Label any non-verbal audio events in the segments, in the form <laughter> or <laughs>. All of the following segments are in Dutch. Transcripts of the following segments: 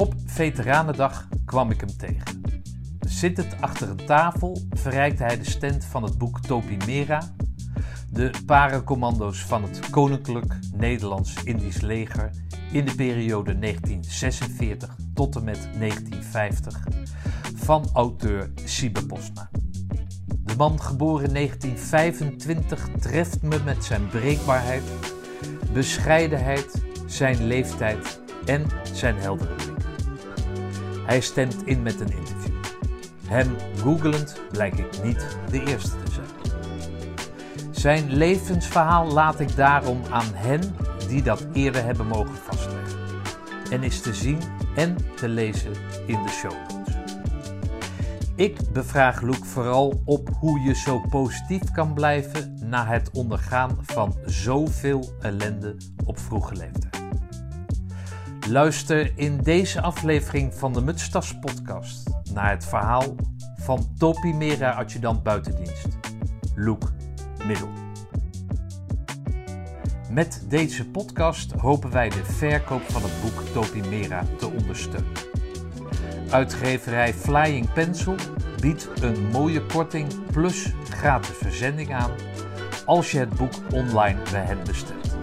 Op Veteranendag kwam ik hem tegen. Zittend achter een tafel verrijkte hij de stand van het boek Topimera, de paracommando's van het Koninklijk Nederlands-Indisch Leger in de periode 1946 tot en met 1950 van auteur Siebe Posma. De man geboren in 1925 treft me met zijn breekbaarheid, bescheidenheid, zijn leeftijd en zijn heldere blik. Hij stemt in met een interview. Hem googelend blijk ik niet de eerste te zijn. Zijn levensverhaal laat ik daarom aan hen die dat eerder hebben mogen vastleggen. En is te zien en te lezen in de show notes. Ik bevraag Luke vooral op hoe je zo positief kan blijven na het ondergaan van zoveel ellende op vroege leeftijd. Luister in deze aflevering van de Mutstas podcast naar het verhaal van Topimera adjudant buitendienst, Luke Middel. Met deze podcast hopen wij de verkoop van het boek Topimera te ondersteunen. Uitgeverij Flying Pencil biedt een mooie korting plus gratis verzending aan als je het boek online bij hen bestelt.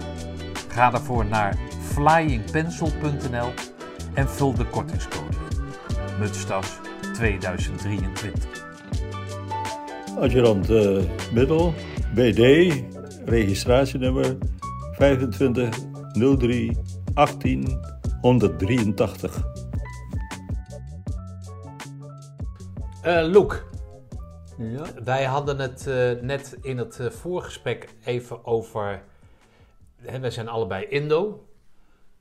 Ga daarvoor naar flyingpencil.nl en vul de kortingscode in. Mutstas 2023. Adjudant uh, Middel, BD, registratienummer 25 03 18 183. Uh, Luke, Ja, wij hadden het eh, net in het eh, voorgesprek even over. Hè, wij zijn allebei Indo.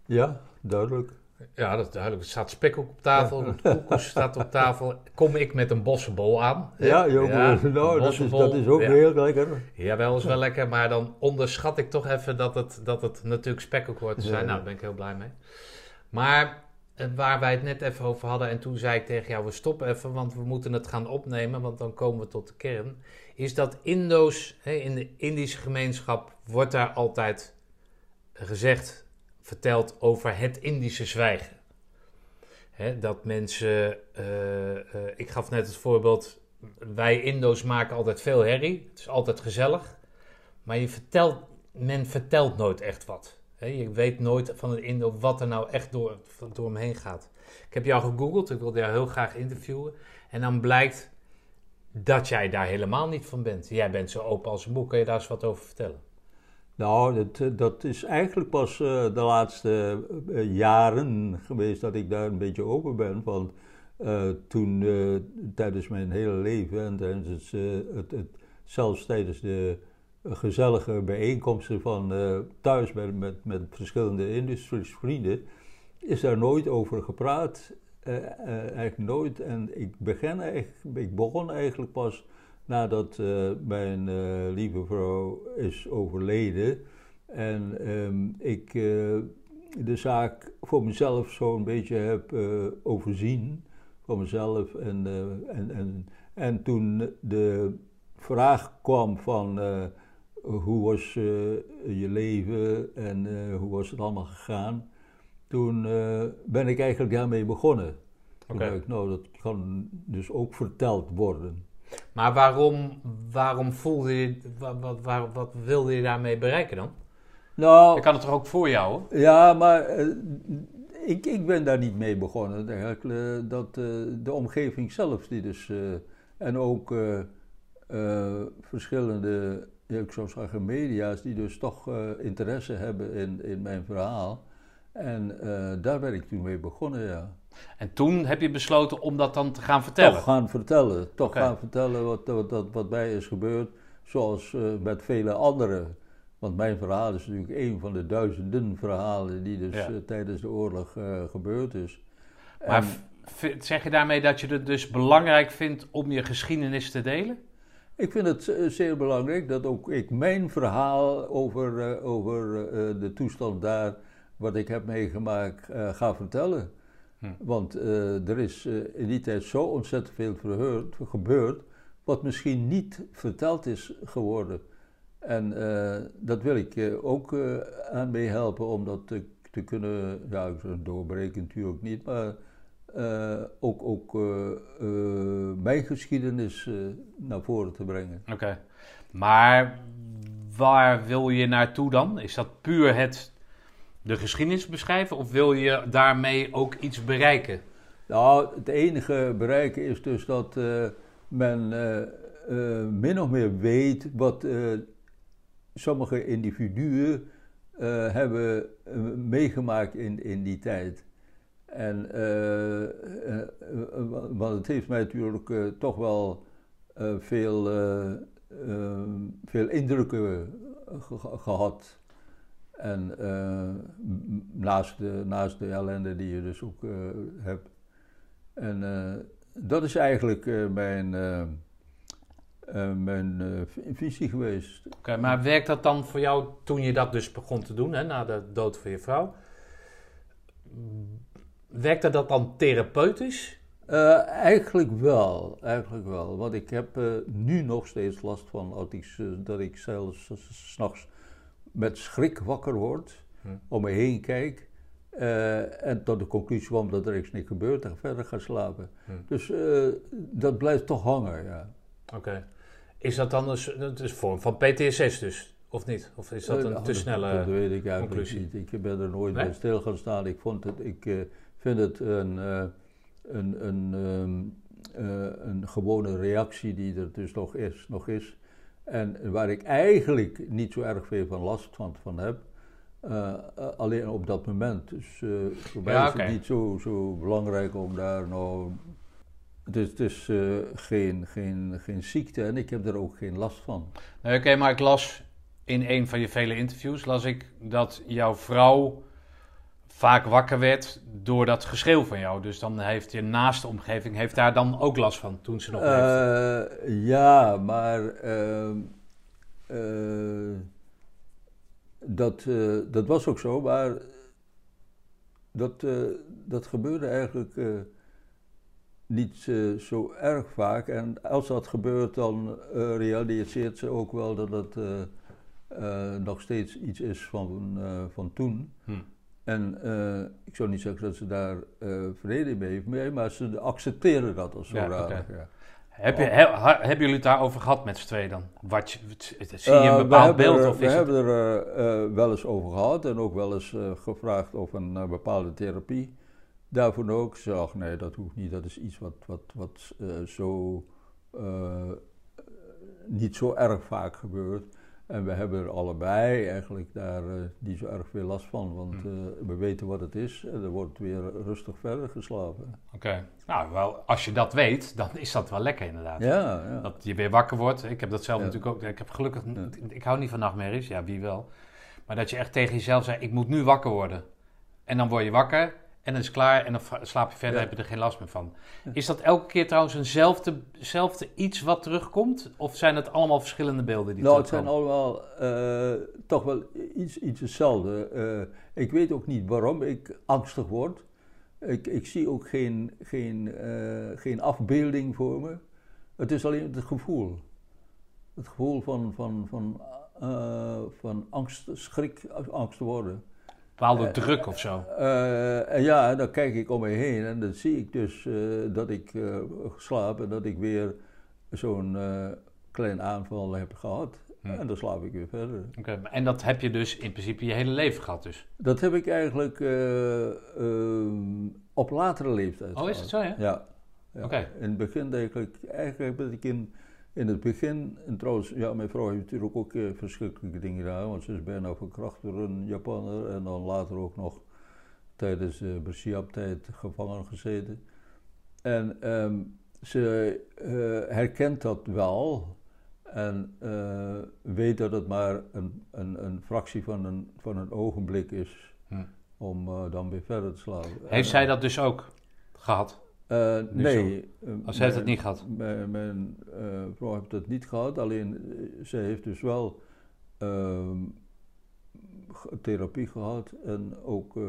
Ja, duidelijk. Ja, dat is duidelijk. Er staat spekkoek op tafel, het koekoes staat op tafel. Kom ik met een bossenbol aan? Ja, joh, nou, dat, is, dat is ook Ja. heel lekker. Jawel, is wel lekker, maar dan onderschat ik toch even dat het, dat het natuurlijk spekkoek hoort te zijn. Ja. Nou, daar ben ik heel blij mee. Maar eh, waar wij het net even over hadden, en toen zei ik tegen jou, we stoppen even, want we moeten het gaan opnemen, want dan komen we tot de kern. Is dat Indo's, hè, in de Indische gemeenschap, wordt daar altijd gezegd, verteld over het Indische zwijgen. Dat mensen, eh, eh, ik gaf net het voorbeeld, wij Indo's maken altijd veel herrie. Het is altijd gezellig. Maar je vertelt, men vertelt nooit echt wat. Je weet nooit van een Indo wat er nou echt door, door hem heen gaat. Ik heb jou gegoogeld, ik wilde jou heel graag interviewen. En dan blijkt dat jij daar helemaal niet van bent. Jij bent zo open als een boek. Kun je daar eens wat over vertellen? Nou, dat, eh, dat is eigenlijk pas eh, de laatste eh, jaren geweest dat ik daar een beetje open ben. Want toen, tijdens mijn hele leven en het, het, zelfs tijdens de gezellige bijeenkomsten van thuis met, met, met verschillende industrievrienden, is daar nooit over gepraat. Eigenlijk nooit. En ik, begin eigenlijk, ik begon eigenlijk pas nadat eh, mijn eh, lieve vrouw is overleden. En ehm, ik eh, de zaak voor mezelf zo'n beetje heb overzien. Voor mezelf. En, en, en, en toen de vraag kwam van hoe was je leven en hoe was het allemaal gegaan. Toen ben ik eigenlijk daarmee begonnen. Toen dacht ik, nou, dat kan dus ook verteld worden. Maar waarom, waarom voelde je, wat, wat, wat wilde je daarmee bereiken dan? Nou, Ik kan het toch ook voor jou? hoor? Ja, maar eh, ik, ik ben daar niet mee begonnen. Eigenlijk, eh, dat, eh, de omgeving zelf, die dus. eh, en ook verschillende, ja, ik zou zeggen, media's, die dus toch eh, interesse hebben in, in mijn verhaal. En eh, daar ben ik toen mee begonnen, ja. En toen heb je besloten om dat dan te gaan vertellen. Toch gaan vertellen. Toch gaan vertellen wat, wat, wat, mij is gebeurd. Zoals eh, met vele anderen. Want mijn verhaal is natuurlijk een van de duizenden verhalen die dus Ja. eh, tijdens de oorlog eh, gebeurd is. Maar En- zeg je daarmee dat je het dus belangrijk vindt om je geschiedenis te delen? Ik vind het zeer belangrijk dat ook ik mijn verhaal over, over de toestand daar, wat ik heb meegemaakt, ga vertellen. Hm. Want eh, er is eh, in die tijd zo ontzettend veel verheurd, gebeurd, wat misschien niet verteld is geworden. En eh, dat wil ik ook aan meehelpen om dat te, kunnen, ja, doorbreken natuurlijk niet, maar uh, ook, ook uh, uh, mijn geschiedenis naar voren te brengen. Oké, maar waar wil je naartoe dan? Is dat puur het de geschiedenis beschrijven of wil je daarmee ook iets bereiken? Nou, het enige bereiken is dus dat men min of meer weet wat sommige individuen hebben meegemaakt in, in die tijd. En, uh, want het heeft mij natuurlijk toch wel veel, veel indrukken gehad. En naast, de, naast de ellende die je dus ook hebt. En dat is eigenlijk mijn, mijn visie geweest. Oké, maar werkt dat dan voor jou toen je dat dus begon te doen, hè, na de dood van je vrouw? Werkte dat dan therapeutisch? Uh, eigenlijk wel, eigenlijk wel. Want ik heb uh, nu nog steeds last van uh, dat ik zelfs s'nachts met schrik wakker word, hm. om me heen kijk en tot de conclusie kwam dat er niks niet gebeurt en verder ga slapen. Hm. Dus dat blijft toch hangen, ja. Oké. Is dat dan een, een vorm van PTSS dus? Of niet? Of is dat een te snelle Dat weet ik eigenlijk conclusie? niet. Ik ben er nooit nee? bij stil gaan staan. Ik vond het... Ik, vind het een, uh, een, een, um, uh, een gewone reactie die er dus nog is, nog is. En waar ik eigenlijk niet zo erg veel van last van, van heb. Uh, alleen op dat moment. Dus voor mij ja, is het niet zo, zo belangrijk om daar nou. Het is, het is geen, geen, geen ziekte en ik heb er ook geen last van. Nee, Oké, maar ik las in een van je vele interviews las ik dat jouw vrouw vaak wakker werd door dat geschreeuw van jou. Dus dan heeft je naaste omgeving heeft daar dan ook last van toen ze nog uh, Ja, maar uh, uh, dat, dat was ook zo, maar dat, dat gebeurde eigenlijk niet zo erg vaak. En als dat gebeurt, dan realiseert ze ook wel dat het nog steeds iets is van, van toen. Hm. En uh, ik zou niet zeggen dat ze daar uh, vrede mee heeft, maar ze accepteren dat als zodanig. Ja, ja. Heb je, he, hebben jullie het daarover gehad met z'n tweeën dan? Wat, zie je een uh, bepaald beeld? Er, of we hebben er wel eens over gehad en ook wel eens gevraagd of een bepaalde therapie. Daarvoor ook. Ze zag, nee, dat hoeft niet. Dat is iets wat, wat, wat zo, niet zo erg vaak gebeurt. En we hebben er allebei eigenlijk daar uh, niet zo erg veel last van, want uh, we weten wat het is en er wordt weer rustig verder geslapen. Oké, nou wel, als je dat weet, dan is dat wel lekker inderdaad. Ja, ja. Dat je weer wakker wordt. Ik heb dat zelf natuurlijk ook. Ik heb gelukkig, ik hou niet van nachtmerries, ja wie wel. Maar dat je echt tegen jezelf zei, ik moet nu wakker worden. En dan word je wakker en dan is het klaar en dan slaap je verder, heb je er geen last meer van. Is dat elke keer trouwens eenzelfde iets wat terugkomt? Of zijn het allemaal verschillende beelden die Nou, het zijn allemaal uh, toch wel iets, iets hetzelfde. Uh, ik weet ook niet waarom ik angstig word. Ik, ik zie ook geen, geen, uh, geen afbeelding voor me. Het is alleen het gevoel. Het gevoel van, van, van, van angst, schrik, angst te worden bepaalde druk of zo. Uh, en ja, dan kijk ik om me heen en dan zie ik dus dat ik slaap en dat ik weer zo'n klein aanval heb gehad. Hm. En dan slaap ik weer verder. Oké, en dat heb je dus in principe je hele leven gehad dus? Dat heb ik eigenlijk op latere leeftijd Oh, is het zo, ja? Ja. ja. Oké. In het begin eigenlijk, eigenlijk ben ik in in het begin, en trouwens, ja, mijn vrouw heeft natuurlijk ook uh, verschrikkelijke dingen gedaan, want ze is bijna verkracht door een Japanner en dan later ook nog tijdens de uh, tijd gevangen gezeten. En um, ze uh, herkent dat wel en eh, weet dat het maar een, een, een, fractie van een, van een ogenblik is hm. om dan weer verder te slaan. Heeft zij dat dus ook gehad? Uh, nee. Als zij het niet gehad? Mijn, mijn uh, vrouw heeft het niet gehad, alleen zij heeft dus wel uh, therapie gehad en ook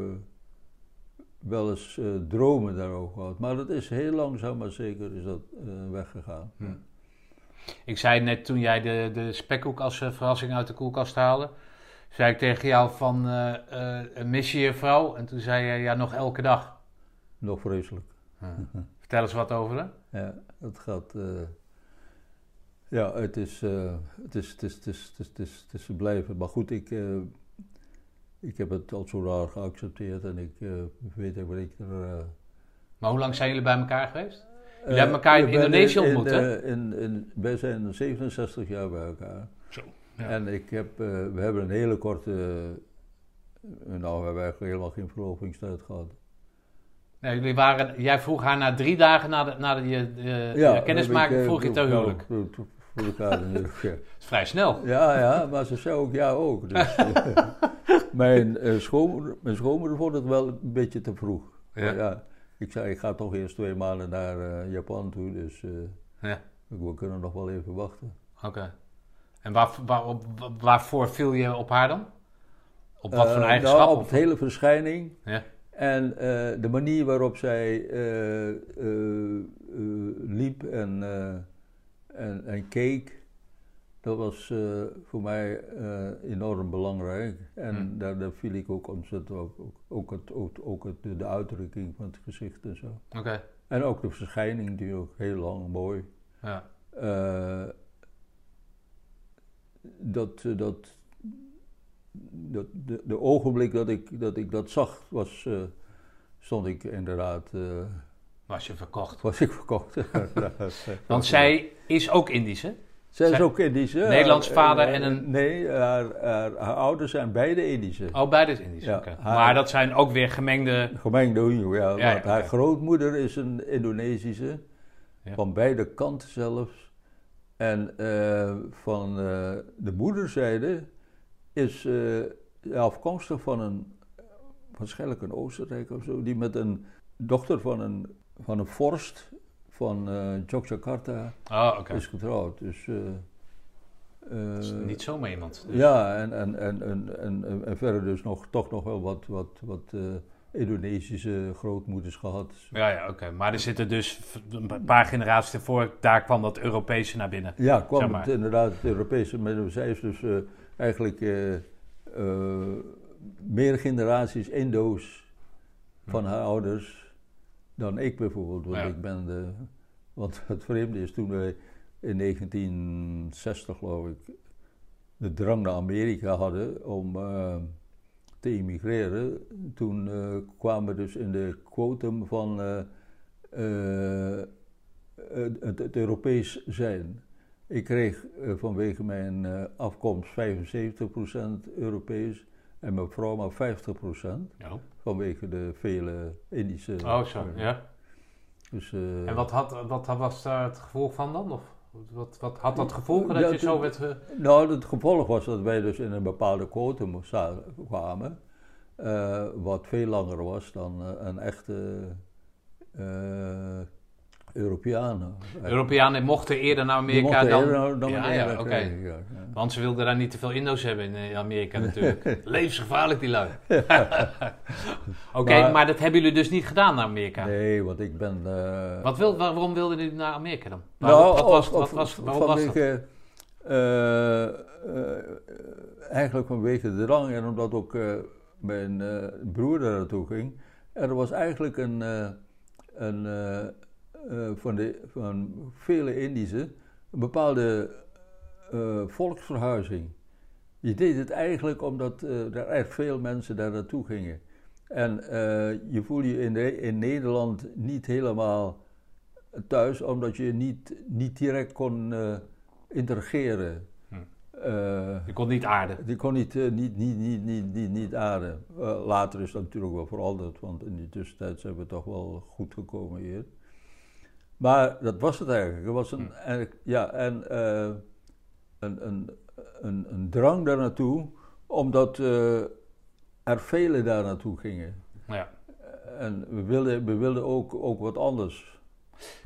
wel eens dromen daarover gehad. Maar dat is heel langzaam maar zeker is dat weggegaan. Hm. Ik zei net toen jij de, de spekkoek als verrassing uit de koelkast haalde. zei ik tegen jou van, eh, eh, mis je je vrouw? En toen zei je, ja, nog elke dag. Nog vreselijk. <laughs> Vertel eens wat over hè? Ja, het gaat. eh, ja, het is, eh, het is, het is, het is, het is, het is, het is blijven. Maar goed, ik, eh, ik heb het al zo raar geaccepteerd en ik eh, weet ook wat ik er. eh, Maar hoe lang zijn jullie bij elkaar geweest? eh, hebben elkaar in Indonesië in- ontmoet, hè? eh, In, in, wij zijn 67 jaar bij elkaar. Zo. Ja. En ik heb, eh, we hebben een hele korte. nou, we hebben eigenlijk helemaal geen verlovingstijd gehad. Nee, jullie waren, jij vroeg haar na drie dagen na de, na de, je, de- de kennismaking, heb ik, eh, vroeg je ter huwelijk. voor- elkaar natuurlijk. Dat is vrij snel. Ja, ja, maar ze zei ook ja ook. Dus, <laughs> eh, mijn, eh, schoonmoeder, mijn schoonmoeder vond het wel een beetje te vroeg. Ja. Ja, ik zei, ik ga toch eerst twee maanden naar eh, Japan toe, dus eh, Ja, we kunnen nog wel even wachten. oké. En waar, waar, waarvoor viel je op haar dan? Op wat voor Eh, eigenschap? Nou, op Of- de hele verschijning Ja. En eh, de manier waarop zij eh, eh, liep en, en, en keek. Dat was voor mij enorm belangrijk. En Hmm. daar, daar viel ik ook ontzettend op. Ook, ook, het, ook, ook het, de uitdrukking van het gezicht en zo. Oké, En ook de verschijning, die ook heel lang mooi. ja. Dat, dat, dat de, de ogenblik dat ik, dat ik dat zag, was, eh, stond ik inderdaad, eh, Was je verkocht. was ik verkocht. <laughs> Want zij is ook Indisch, hè? Zij is ook Indische. Nederlands vader eh, en een- Nee, haar, haar, haar ouders zijn beide Indische. Oh, beide is Indisch, Ja, haar- Maar dat zijn ook weer gemengde... Gemengde Hindoe, ja. Ja, haar grootmoeder is een Indonesische, Ja. van beide kanten zelfs. En eh, van eh, de moederzijde is eh, afkomstig van een, waarschijnlijk een Oostenrijk of zo, die met een dochter van een, van een vorst van eh Yogyakarta oké. is getrouwd. Dus, Dat is niet zomaar iemand. Dus- ja, en, en, en, en, en, verder dus nog, toch nog wel wat, wat, wat Indonesische grootmoeders gehad. Ja, ja, oké. Maar er zitten dus een paar generaties ervoor, daar kwam dat Europese naar binnen. Ja, kwam Zeg maar. het inderdaad het Europese, maar zij is dus eigenlijk eh, eh, meer generaties Indo's van haar ouders dan ik bijvoorbeeld. Want Ja. ik ben de, want <laughs> het vreemde is toen wij in 1960 geloof ik de drang naar Amerika hadden om eh, te immigreren, toen kwamen we dus in de quotum van het Europees zijn. Ik kreeg eh, vanwege mijn eh, afkomst 75% Europees en mijn vrouw maar 50% Ja. vanwege de vele Indische. Oh, zo, ja. Dus, eh, En wat, had, wat was daar het gevolg van dan? Of wat, wat had dat gevolgen dat je zo werd... ge- Nou, het gevolg was dat wij dus in een bepaalde quotum sta- kwamen, eh, wat veel langer was dan eh, een echte eh Europeanen. Europeanen mochten eerder naar Amerika dan... eerder dan ja, ja, oké. ja. Want ze wilden daar niet te veel Indo's hebben in eh, Amerika <laughs> natuurlijk. Levensgevaarlijk die lui. <laughs> Oké, Maar- maar, dat hebben jullie dus niet gedaan naar Amerika. Nee, want ik ben... eh, Wat wil, waar- waarom wilden jullie naar Amerika dan? Nou, wat was, of- wat was, waarom was dat? eh, eigenlijk vanwege de drang en omdat ook mijn broer daar naartoe ging. Er was eigenlijk een, een eh, van, de, van vele Indische een bepaalde eh, volksverhuizing. Je deed het eigenlijk omdat eh, er echt veel mensen daar naartoe gingen. En je voelde je in, de- in Nederland niet helemaal thuis, omdat je niet, niet direct kon interageren. Hm. Je kon niet aarden. die kon niet, niet, niet, niet, niet, niet, niet aarden. Later is dat natuurlijk wel veranderd, want in die tussentijd zijn we toch wel goed gekomen hier. Maar dat was het eigenlijk. Er was een, eigenlijk- ja, en eh, een, een, een, een drang daar naartoe, omdat eh, er velen daar naartoe gingen. Ja. En we wilden, we wilden ook, ook wat anders.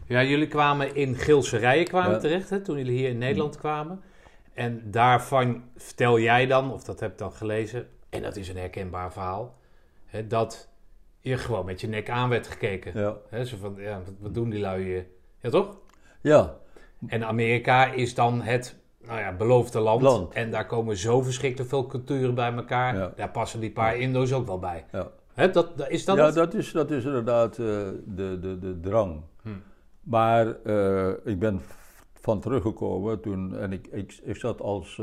ja, jullie kwamen in Gilserijen kwamen Ja. terecht, hè, toen jullie hier in Nederland kwamen. En daarvan vertel jij dan, of dat heb ik dan gelezen, en dat is een herkenbaar verhaal, hè, dat je gewoon met je nek aan werd gekeken. Ja, Hè, zo van, ja, wat, doen die lui hier? Ja, toch? ja, En Amerika is dan het nou ja, beloofde land. Land. En daar komen zo verschrikkelijk veel culturen bij elkaar. Ja. Daar passen die paar Indo's ook wel bij. Ja. Dat, is dat ja, het? dat is, dat is inderdaad eh, de, de, de drang. Hm. Maar eh, ik ben van teruggekomen toen, en ik, ik, ik zat als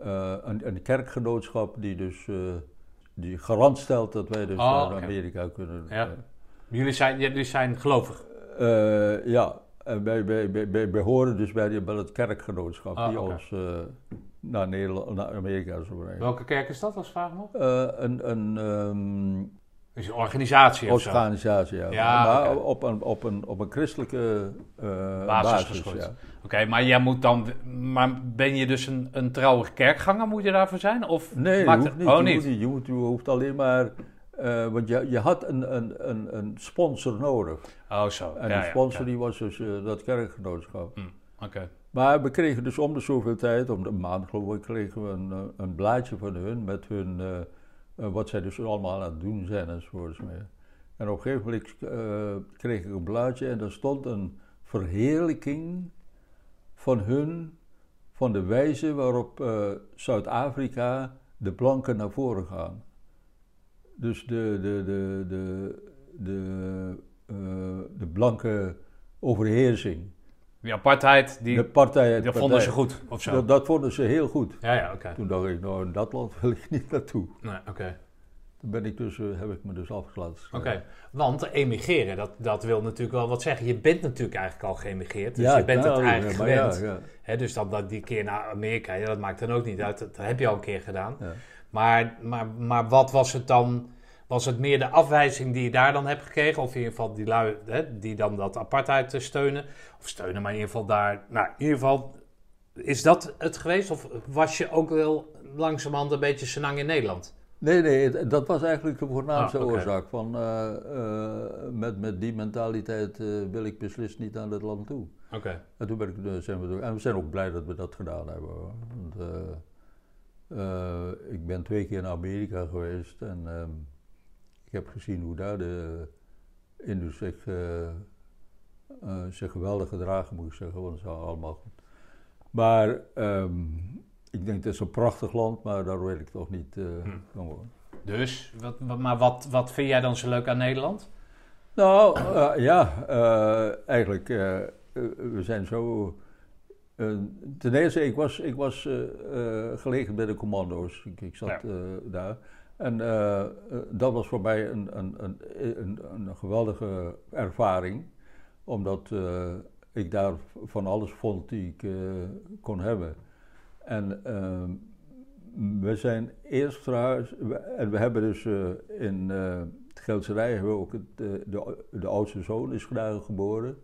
eh, een, een kerkgenootschap die dus die garant stelt dat wij dus Oh, naar oké. Amerika kunnen. Ja. Jullie zijn, jullie zijn gelovig. Eh, ja, en wij, wij, wij, wij behoren dus bij, die, bij het kerkgenootschap Ah, die ons eh, naar, Nederland, naar Amerika zou brengen. Welke kerk is dat, als vraag nog? Eh, een een ehm, Een organisatie of zo? organisatie, ja. Ja, maar op, een, op, een, op een christelijke eh, Basis basis. ja. Oké, maar jij moet dan... Maar ben je dus een, een trouwe kerkganger? Moet je daarvoor zijn? Of Nee, maakt hoeft het- niet. Oh, je, niet? Hoeft niet. Je, moet, je hoeft alleen maar... eh, want je, je had een, een, een, een sponsor nodig. Oh, zo. En ja, die sponsor die was dus eh, dat kerkgenootschap. Hm, Oké. Maar we kregen dus om de zoveel tijd, om de maand geloof ik, kregen we een, een blaadje van hun met hun, wat zij dus allemaal aan het doen zijn enzovoorts meer. En op een gegeven moment eh, kreeg ik een blaadje en daar stond een verheerlijking van hun, van de wijze waarop eh, Zuid-Afrika de blanken naar voren gaan. Dus de, de, de, de, eh, de blanke overheersing. Die apartheid, die, de partij, dat vonden ze goed, of zo? Dat, dat vonden ze heel goed. Ja, ja, oké. Toen dacht ik, nou, in dat land wil ik niet naartoe. Nee, oké. Toen ben ik dus, eh, heb ik me dus afgelaten. Oké, want emigreren, dat, dat wil natuurlijk wel wat zeggen. Je bent natuurlijk eigenlijk al geëmigreerd, dus Ja, je bent het nou, eigenlijk ja, gewend. ja. Dus dat, dat die keer naar Amerika, ja, dat maakt dan ook niet uit. Dat, dat heb je al een keer gedaan. Ja. Maar, maar, maar wat was het dan? Was het meer de afwijzing die je daar dan hebt gekregen? Of in ieder geval die lui hè, die dan dat apartheid eh, steunen? Of steunen, maar in ieder geval daar... Nou, in ieder geval, is dat het geweest? Of was je ook wel langzamerhand een beetje senang in Nederland? Nee, nee, dat was eigenlijk de voornaamste Ah, oorzaak. Van, eh, eh, met, met die mentaliteit wil ik beslist niet aan het land toe. Oké. En toen ben ik, zijn we door, en we zijn ook blij dat we dat gedaan hebben. hoor. Want, ik ben twee keer naar Amerika geweest en ehm, ik heb gezien hoe daar de Indus zich, eh, eh, zich geweldig gedragen, moet ik zeggen, want ze waren allemaal goed. Maar ehm, ik denk, het is een prachtig land, maar daar wil ik toch niet Hm. van wonen. Dus, wat, maar wat, wat vind jij dan zo leuk aan Nederland? Nou, ja, eigenlijk, we zijn zo... ten eerste, ik was, ik was gelegen bij de commando's. Ik, ik zat Ja. daar. En eh, eh, dat was voor mij een, een, een, een, geweldige ervaring. Omdat eh, ik daar van alles vond die ik kon hebben. En ehm, we zijn eerst we- En we hebben dus in het Geldserij hebben we ook het, de, de oudste zoon is daar geboren.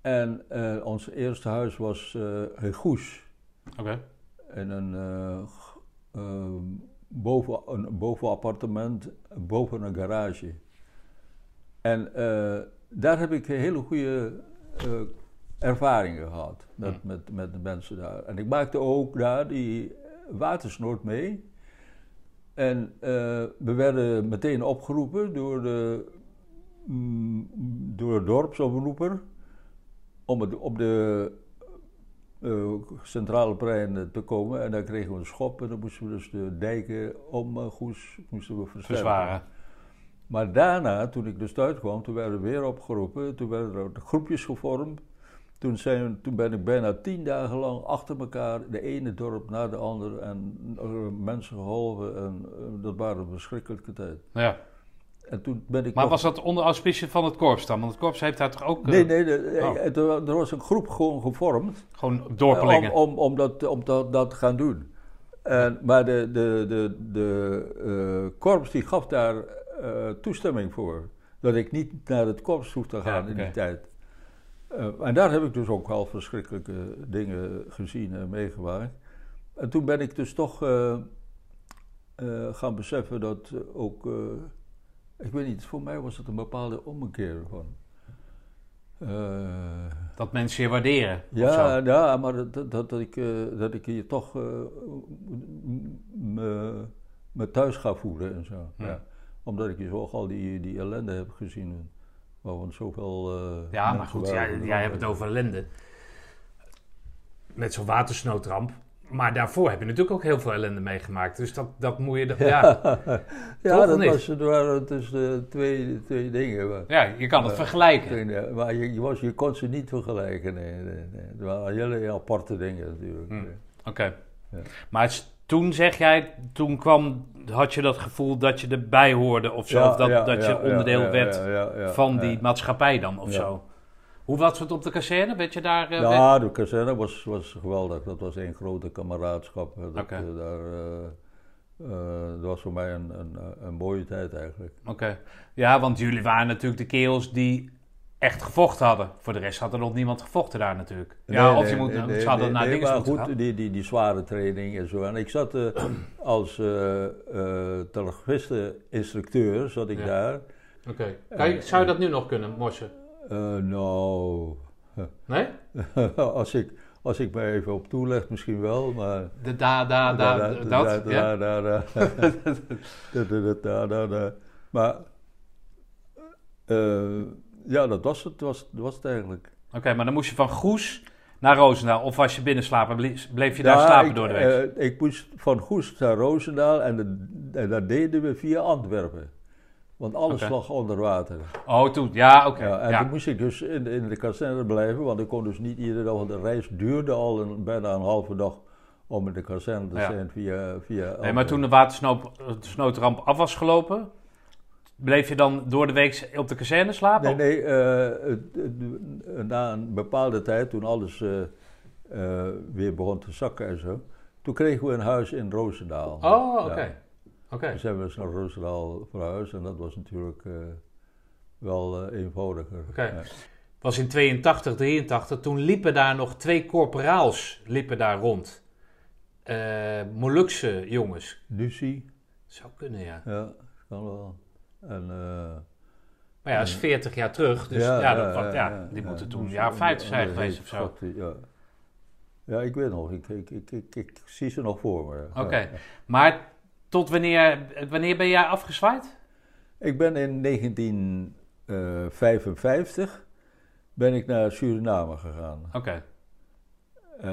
En ons eerste huis was in Goes. Oké. In een, boven, een bovenappartement, boven een garage. En eh, daar heb ik hele goede eh, ervaringen gehad met, met, met de mensen daar. En ik maakte ook daar die watersnood mee. En eh, we werden meteen opgeroepen door de, mm, door de dorpsomroeper om het, op de eh, centrale plein eh, te komen. En dan kregen we een schop en dan moesten we dus de dijken om eh, Goes moesten we. Verzwaren. Maar daarna, toen ik dus thuis kwam, toen werden we weer opgeroepen. Toen werden er groepjes gevormd. Toen, zijn, toen ben ik bijna tien dagen lang achter elkaar, de ene dorp na de andere, en mensen geholpen. En dat waren een verschrikkelijke tijd. Ja. En toen ben ik Maar nog- was dat onder auspicie van het korps dan? Want het korps heeft daar toch ook... eh, Nee, nee, de- Oh. eh, er, er was een groep gewoon gevormd. Gewoon eh, dorpelingen. Om, om, om, dat, om dat, dat te gaan doen. En, maar de, de, de, de eh, korps die gaf daar eh, toestemming voor. Dat ik niet naar het korps hoef te gaan Ja, in die tijd. Eh, en daar heb ik dus ook wel verschrikkelijke dingen gezien en meegemaakt. En toen ben ik dus toch eh, eh, gaan beseffen dat eh, ook... eh, ik weet niet, voor mij was het een bepaalde ommekeer van... eh, Dat mensen je waarderen. ja, ja, maar dat, dat, dat, ik, eh, dat ik hier toch eh, m- me, me thuis ga voelen en zo. Ja. Ja. Omdat ik hier zo al die, die ellende heb gezien. Waarvan zoveel. eh, Ja, maar goed, jij, jij hebt het over ellende. met zo'n watersnoodramp. Maar daarvoor heb je natuurlijk ook heel veel ellende meegemaakt. Dus dat, dat moet je... dan- <laughs> Ja, Ja, dat was, het waren dus de twee, twee dingen. Maar, ja je kan het vergelijken. Twee, ja, maar je, je, was, je kon ze niet vergelijken. Nee, nee, nee. Het waren hele aparte dingen natuurlijk. Hm. Oké. Ja. Maar toen zeg jij, toen kwam, had je dat gevoel dat je erbij hoorde of zo? Ja, of dat, dat je onderdeel werd van die maatschappij dan of Ja. zo? Hoe was het op de kazerne? Weet je daar... eh, Ja, de kazerne was, was geweldig. Dat was een grote kameraadschap. Dat, eh, daar, eh, eh, dat was voor mij een, een, een mooie tijd eigenlijk. Oké. Ja, want jullie waren natuurlijk de kerels die echt gevochten hadden. Voor de rest had er nog niemand gevochten daar natuurlijk. Ja, Nee, of je nee, moet, nee, nee, ze hadden nee, naar nee, dingen moeten goed, gaan. die, die, die zware training en zo. En ik zat eh, <clears throat> als eh eh telegrafisten-instructeur, zat ik Ja. daar. Oké. Zou je dat nu nog kunnen, morsen? Eh, nou, <laughs> Nee? als, ik, als ik me even op toeleg misschien wel, maar... De da, da, da, Da- dat? da- ja? <laughs> da- da- da. Da- da- da-. Maar eh, ja, dat was het, was, was het eigenlijk. Oké, maar dan moest je van Goes naar Roosendaal. Of was je binnen slapen, bleef, je daar Ja, slapen ik, door de week? eh, ik moest van Goes naar Roosendaal en, de- en dat deden we via Antwerpen. Want alles lag onder water. oh, toen. Ja, oké. Ja, en ja. toen moest ik dus in, de- in de kazerne blijven, want ik kon dus niet iedere dag, want de reis duurde al een, bijna een halve dag om in de kazerne te Ja. zijn via, via Nee, maar toen de watersnoodramp af was gelopen, bleef je dan door de week op de kazerne slapen? Nee, nee, eh, het- na een bepaalde tijd, toen alles eh, eh, weer begon te zakken en zo, toen kregen we een huis in Roosendaal. Oh, oké. Oké. Toen zijn we dus naar Roosendaal verhuisd en dat was natuurlijk eh, wel eh, eenvoudiger. Oké. Ja. was in 82, 83. Toen liepen daar nog twee corporaals liepen daar rond. Eh Molukse jongens. Lucie, Zou kunnen, ja. ja, kan wel. En, Maar ja, dat is 40 jaar terug. Dus ja, dat, ja, die ja, moeten toen dus, jaar eh, 50 zijn geweest of zo. Ja. ja, ik weet nog. Ik, ik, ik, ik, zie ze nog voor me. ja. Oké. Ja. Maar tot wanneer, wanneer ben jij afgezwaaid? Ik ben in 1955 ben ik naar Suriname gegaan. Oké. Eh,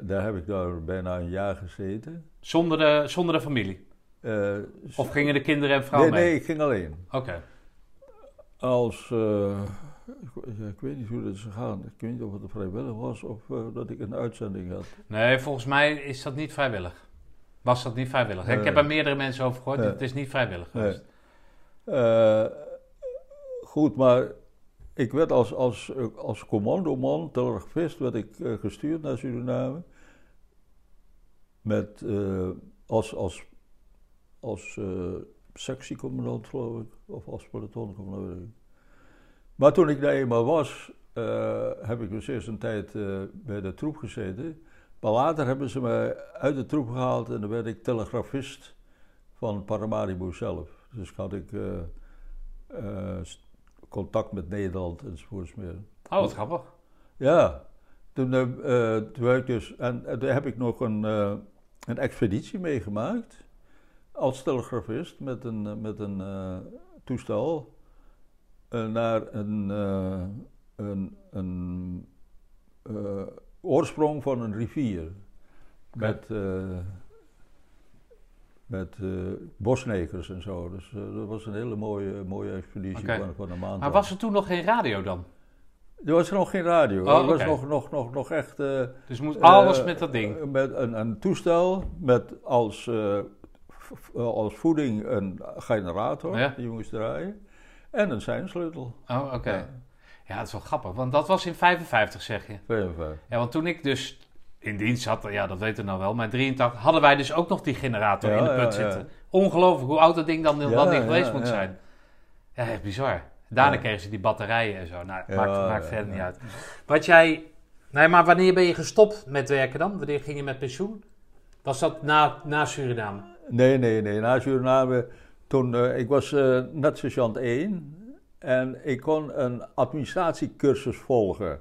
daar heb ik daar bijna een jaar gezeten. Zonder de, zonder de familie? Eh, Of gingen de kinderen en vrouw nee, mee? nee, ik ging alleen. Oké. Als, eh, ik, ik weet niet hoe dat is gegaan. Ik weet niet of het vrijwillig was of eh, dat ik een uitzending had. Nee, volgens mij is dat niet vrijwillig. Was dat niet vrijwillig? ik heb er meerdere mensen over gehoord. Nee. Het is niet vrijwillig geweest. Eh, goed, maar ik werd als, als, als commandoman, telegrafist, werd ik eh, gestuurd naar Suriname. Met, eh, als als, als sectiecommandant, geloof ik, of als pelotoncommandant. Maar toen ik daar eenmaal was, heb ik dus eerst een tijd bij de troep gezeten. Maar later hebben ze me uit de troep gehaald en dan werd ik telegrafist van Paramaribo zelf. Dus had ik s- contact met Nederland enzovoorts meer. Oh, wat grappig. Ja, toen, eh, toen werd ik dus, en, en toen heb ik nog een, een expeditie meegemaakt als telegrafist met een, met een eh, toestel naar een, een, een oorsprong van een rivier. Met, eh, met bosnekers en zo. Dus eh, dat was een hele mooie, mooie expeditie van, van een maand. Maar was er toen nog geen radio dan? Er was nog geen radio. Oh, er was nog, nog, nog, nog echt. Dus moest alles met dat ding. Met een, een toestel met als, als voeding een generator, Ja. die jongens draaien, en een seinsleutel. Oh, oké. Ja. Ja, dat is wel grappig. Want dat was in 55, zeg je. 55. Ja, want toen ik dus in dienst zat, ja, dat weten we nou wel, maar in 83 hadden wij dus ook nog die generator Ja, in de put ja, ja. zitten. Ongelooflijk hoe oud dat ding dan, dan Ja, niet geweest moet zijn. Ja, echt bizar. Daarna kregen ze die batterijen en zo. Nou, maakt, maakt verder niet uit. Wat jij... Nee, maar wanneer ben je gestopt met werken dan? Wanneer ging je met pensioen? Was dat na, na Suriname? Nee, nee, nee. Na Suriname, toen, eh, ik was eh net sergeant 1 en ik kon een administratiecursus volgen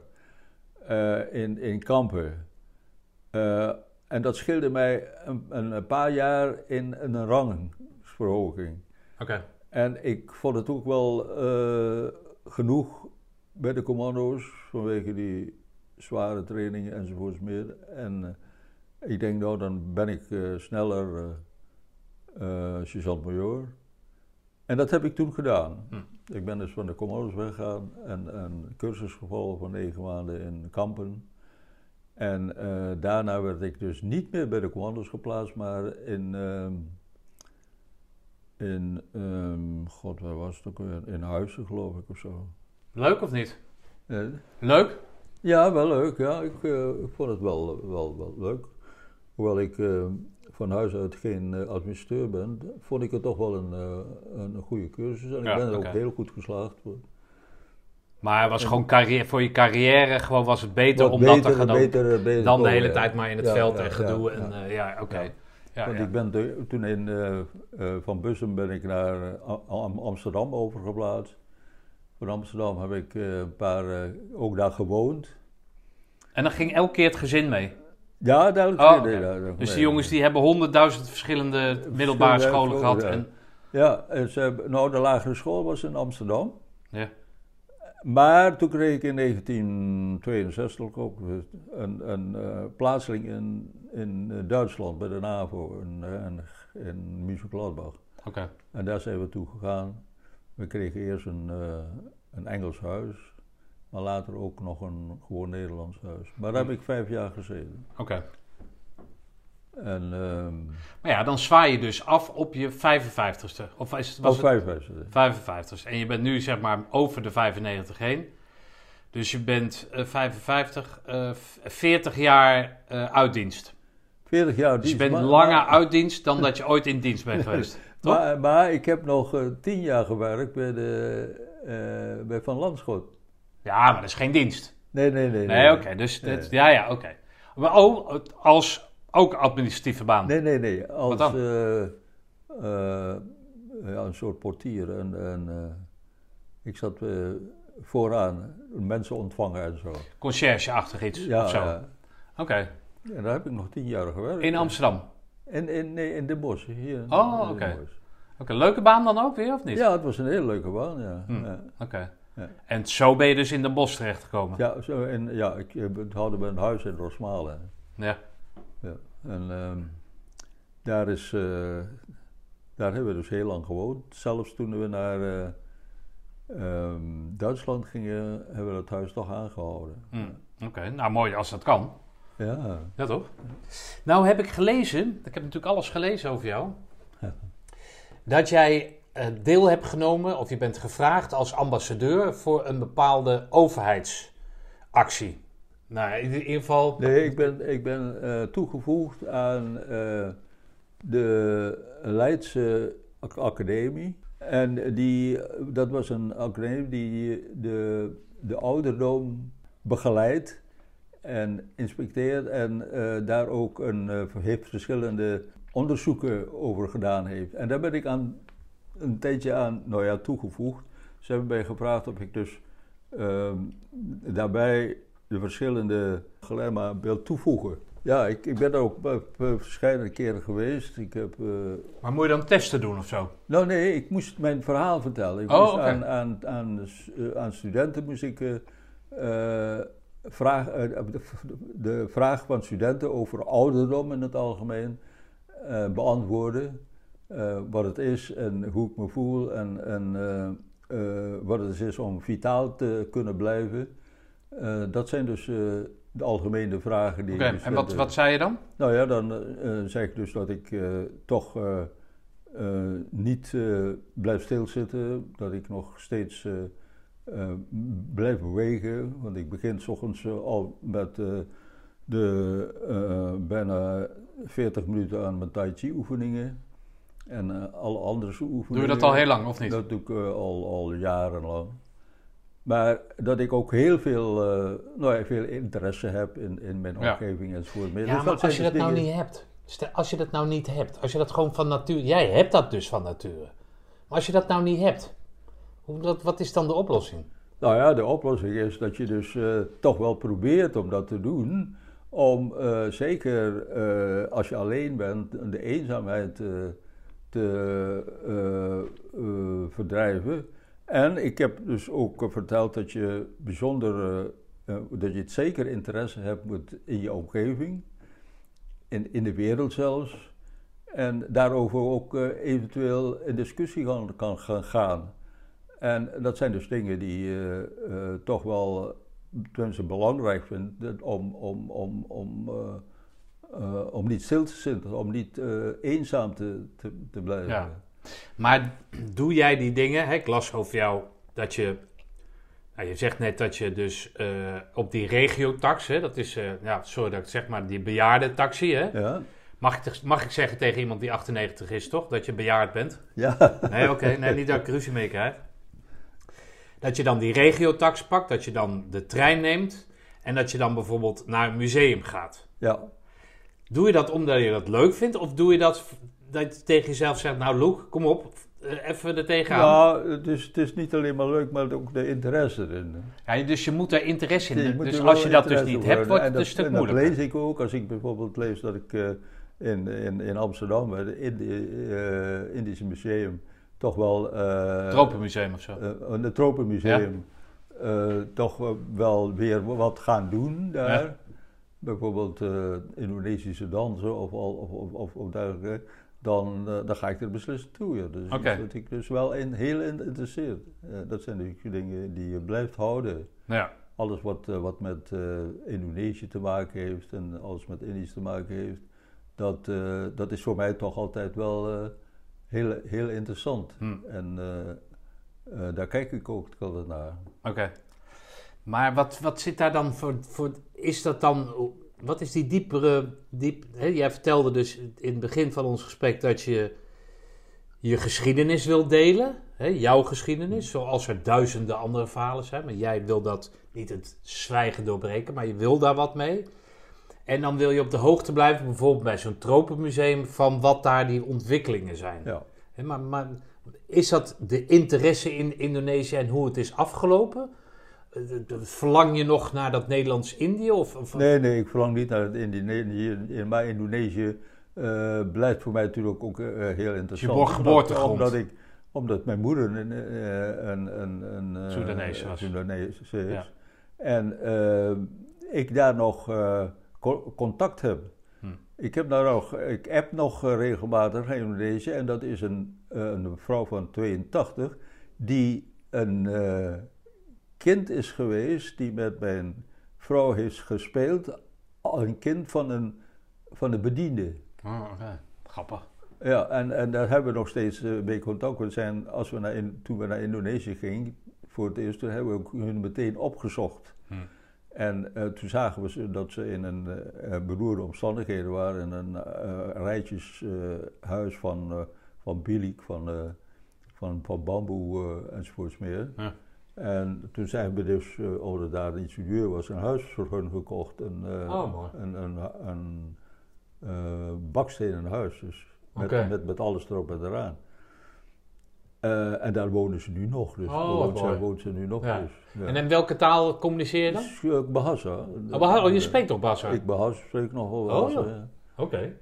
eh, in, in Kampen. Eh, en dat scheelde mij een, een, paar jaar in, in een rangverhoging. Oké. En ik vond het ook wel eh, genoeg bij de commando's vanwege die zware trainingen enzovoorts meer. En ik denk nou, dan ben ik sneller sergeant-major. En dat heb ik toen gedaan. Hm. Ik ben dus van de Commodos weggegaan en een cursus gevolgd van negen maanden in Kampen. En eh, daarna werd ik dus niet meer bij de commando's geplaatst, maar in, ehm, in ehm, god, waar was het ook weer? In Huizen, geloof ik, of zo. Leuk of niet? Eh, Leuk? ja, wel leuk, ja. Ik, eh, ik vond het wel, wel, wel leuk. Hoewel ik eh, van huis uit geen eh, administrateur ben, vond ik het toch wel een, eh, een goede cursus. En Ja, ik ben er ook heel goed geslaagd. Maar het was gewoon carrière, voor je carrière gewoon was het beter om dat te gaan doen beter dan de hele ja. tijd maar in het Ja, veld en gedoe. ja, en, ja. eh, ja, oké. Want ik ben de- toen in, eh, eh, van Bussum ben ik naar eh, Am- Amsterdam overgeplaatst. Van Amsterdam heb ik eh, een paar, eh, ook daar gewoond. En dan ging elke keer het gezin mee. Ja, duidelijk. Oh, nee, Dus die jongens die hebben honderdduizend verschillende middelbare scholen gehad. scholen, En, Ja, en ze hebben, nou de lagere school was in Amsterdam. ja. Maar toen kreeg ik in 1962 ook een, een eh, plaatsing in, in Duitsland bij de NAVO in, in, in München-Gladbach. Oké. En daar zijn we toe gegaan. We kregen eerst een, eh, een Engels huis, maar later ook nog een gewoon Nederlands huis. Maar daar heb ik vijf jaar gezeten. Oké. En, ehm Maar ja, dan zwaai je dus af op je 55ste. Of is het, was oh, het vijf jaar. 55 En je bent nu zeg maar over de 95 heen. Dus je bent eh, 55, eh, v- 40 jaar eh uitdienst. 40 jaar Dus je bent maar- langer maar- uitdienst dan dat je ooit in dienst bent geweest. <laughs> Toch? Maar, maar ik heb nog eh, tien jaar gewerkt bij, de, eh, bij Van Landschot. Ja, maar dat is geen dienst. Nee, nee, nee. Nee, oké. dus Nee. dit- ja, ja, oké. Maar oh, als ook administratieve baan. Nee, nee, nee. Als dan? eh, eh, ja, een soort portier. En, en eh, ik zat vooraan mensen ontvangen en zo. Conciërge-achtig iets Ja, of zo. ja. Oké. En daar heb ik nog tien jaar gewerkt. In Amsterdam. In, in, nee, in Den Bosch. Hier in- Oh, oké. Oké, leuke baan dan ook weer, of niet? Ja, het was een hele leuke baan, ja. Hm. Ja, Oké. Ja. En zo ben je dus in de bos terechtgekomen? ja, zo, en, ja ik, eh, hadden we een huis in Rosmalen. Ja. Ja. En ehm, daar, is, eh, daar hebben we dus heel lang gewoond. Zelfs toen we naar eh, ehm, Duitsland gingen, hebben we het huis toch aangehouden. Hm, Oké, nou mooi als dat kan. Ja, Ja, toch? Nou heb ik gelezen, ik heb natuurlijk alles gelezen over jou, dat jij deel hebt genomen of je bent gevraagd als ambassadeur voor een bepaalde overheidsactie. Nou, in ieder geval. Nee, ik ben, ik ben eh, toegevoegd aan eh, de Leidse Ac- Academie. En die, dat was een academie die de, de ouderdom begeleidt en inspecteert en eh, daar ook een, eh, heeft verschillende onderzoeken over gedaan heeft. En daar ben ik aan, een tijdje aan nou ja, toegevoegd. Ze hebben mij gevraagd of ik dus ehm, daarbij de verschillende geleidingen wil toevoegen. Ja, ik, ik ben er ook bij verschillende keren geweest. Ik heb, eh, Maar moet je dan testen doen of zo? nou nee, ik moest mijn verhaal vertellen. Ik Oh, moest aan, aan, aan, eh, aan studenten moest ik eh, eh, vraag, eh, de, de vraag van studenten over ouderdom in het algemeen eh, beantwoorden. Eh, wat het is en hoe ik me voel en, en eh, eh, wat het is om vitaal te kunnen blijven. Dat zijn dus de algemene vragen die Oké, de en wat, wat zei je dan? nou ja, dan zeg ik dus dat ik toch niet blijf stilzitten. Dat ik nog steeds blijf bewegen. Want ik begin s ochtends al met de bijna 40 minuten aan mijn tai chi oefeningen. En eh, alle andere oefeningen. Doe je dat al heel lang of niet? Dat doe ik eh, al, al jarenlang. Maar dat ik ook heel veel, eh, nou ja, veel interesse heb in, in mijn Ja. omgeving enzovoort. Ja, Dus maar als je dus dat nou niet hebt. Stel, als je dat nou niet hebt. Als je dat gewoon van nature... Jij hebt dat dus van nature. Maar als je dat nou niet hebt. Hoe, dat, wat is dan de oplossing? Nou ja, de oplossing is dat je dus eh, toch wel probeert om dat te doen. Om eh, zeker eh, als je alleen bent, de eenzaamheid eh, te eh, eh, verdrijven. En ik heb dus ook verteld dat je bijzonder eh, eh, dat je het zeker interesse hebt met, in je omgeving, in, in de wereld zelfs. En daarover ook eh, eventueel in discussie kan, kan gaan- gaan. En dat zijn dus dingen die je eh, toch wel tenminste belangrijk vindt om, om, om, om, eh, eh, om niet stil te zitten, om niet eh, eenzaam te, te, te blijven. Ja. Maar doe jij die dingen? Hè? Ik las over jou dat je. Nou, je zegt net dat je dus eh, op die regiotax, hè, dat is, ja, sorry dat ik het zeg maar, die bejaardentaxi, hè? Ja, Mag ik, mag ik zeggen tegen iemand die 98 is, toch? Dat je bejaard bent? ja. Nee, oké. Nee, <laughs> niet dat ik ruzie mee krijg. Dat je dan die regiotax pakt, dat je dan de trein neemt en dat je dan bijvoorbeeld naar een museum gaat. ja. Doe je dat omdat je dat leuk vindt? Of doe je dat dat je tegen jezelf zegt, nou Loek, kom op, eh, even er tegenaan. Nou, het is, het is niet alleen maar leuk, maar ook de interesse erin. Ja, dus je moet daar interesse in hebben. Dus als je dat dus niet hebt, wordt En het een dat- stuk en dat lees ik ook, als ik bijvoorbeeld lees dat ik eh, in, in, in Amsterdam, bij het Indi- eh, Indische Museum, toch wel... eh, Tropenmuseum of zo. het Tropenmuseum eh, toch wel weer wat gaan doen daar. Ja. Bijvoorbeeld eh, Indonesische dansen of, of, of, of, dergelijke. Dan, eh, dan ga ik er beslist toe. Ja. Dus wat ik dus wel in, heel in- interesseert. Eh, dat zijn natuurlijk dingen die je blijft houden. Ja. Alles wat, wat met Indonesië te maken heeft en alles met Indisch te maken heeft, dat, dat is voor mij toch altijd wel heel, heel interessant. Hm. En daar kijk ik ook altijd naar. Oké. Maar wat, wat zit daar dan voor, voor... Is dat dan... Wat is die diepere... Diep, hè, jij vertelde dus in het begin van ons gesprek dat je je geschiedenis wil delen. Hè, jouw geschiedenis. Zoals er duizenden andere verhalen zijn. Maar jij wil dat niet het zwijgen doorbreken. Maar je wil daar wat mee. En dan wil je op de hoogte blijven. Bijvoorbeeld bij zo'n tropenmuseum. Van wat daar die ontwikkelingen zijn. Ja. Hè, maar, maar is dat de interesse in Indonesië en hoe het is afgelopen? Eh, Verlang je nog naar dat Nederlands-Indië? Of, of- Nee, nee, ik verlang niet naar het Indonesië. In- Maar Indonesië eh, blijft voor mij natuurlijk ook eh, heel interessant. Je geboortegrond. Omdat, omdat, ik, omdat mijn moeder een, eh, een, een, een eh, Soedanees was. Soedanees is. Ja. En eh, ik daar nog eh, co- contact heb. Hm. Ik heb daar nog, ik app nog regelmatig in Indonesië en dat is een, eh, een vrouw van 82 die een eh, kind is geweest die met mijn vrouw heeft gespeeld, een kind van een, van een bediende. Oh, oké. Grappig. Ja, en, en daar hebben we nog steeds eh, mee contact. We zijn, als we naar in, toen we naar Indonesië gingen, voor het eerst, toen hebben we ook hun meteen opgezocht. Hm. En eh, toen zagen we ze dat ze in een eh, beroerde omstandigheden waren. In een rijtjeshuis van, van bilik, van, van, van bamboe enzovoorts meer. Ja. En toen zijn we dus, eh omdat er daar een ingenieur was, een huis voor hun gekocht. Een, eh, Oh, mooi. een, een, een, eh, bakstenen huis. Dus met, met, met alles erop en eraan. Eh, en daar wonen ze nu nog. Dus Oh, woont, mooi. zij, woont ze nu nog. Ja. Dus, ja. En in welke taal communiceer je dan? Dus, eh, Bahasa. Oh, oh, je spreekt toch Bassa? Ik Bahasa spreek nog wel Oh, Bahasa. ja. Oké.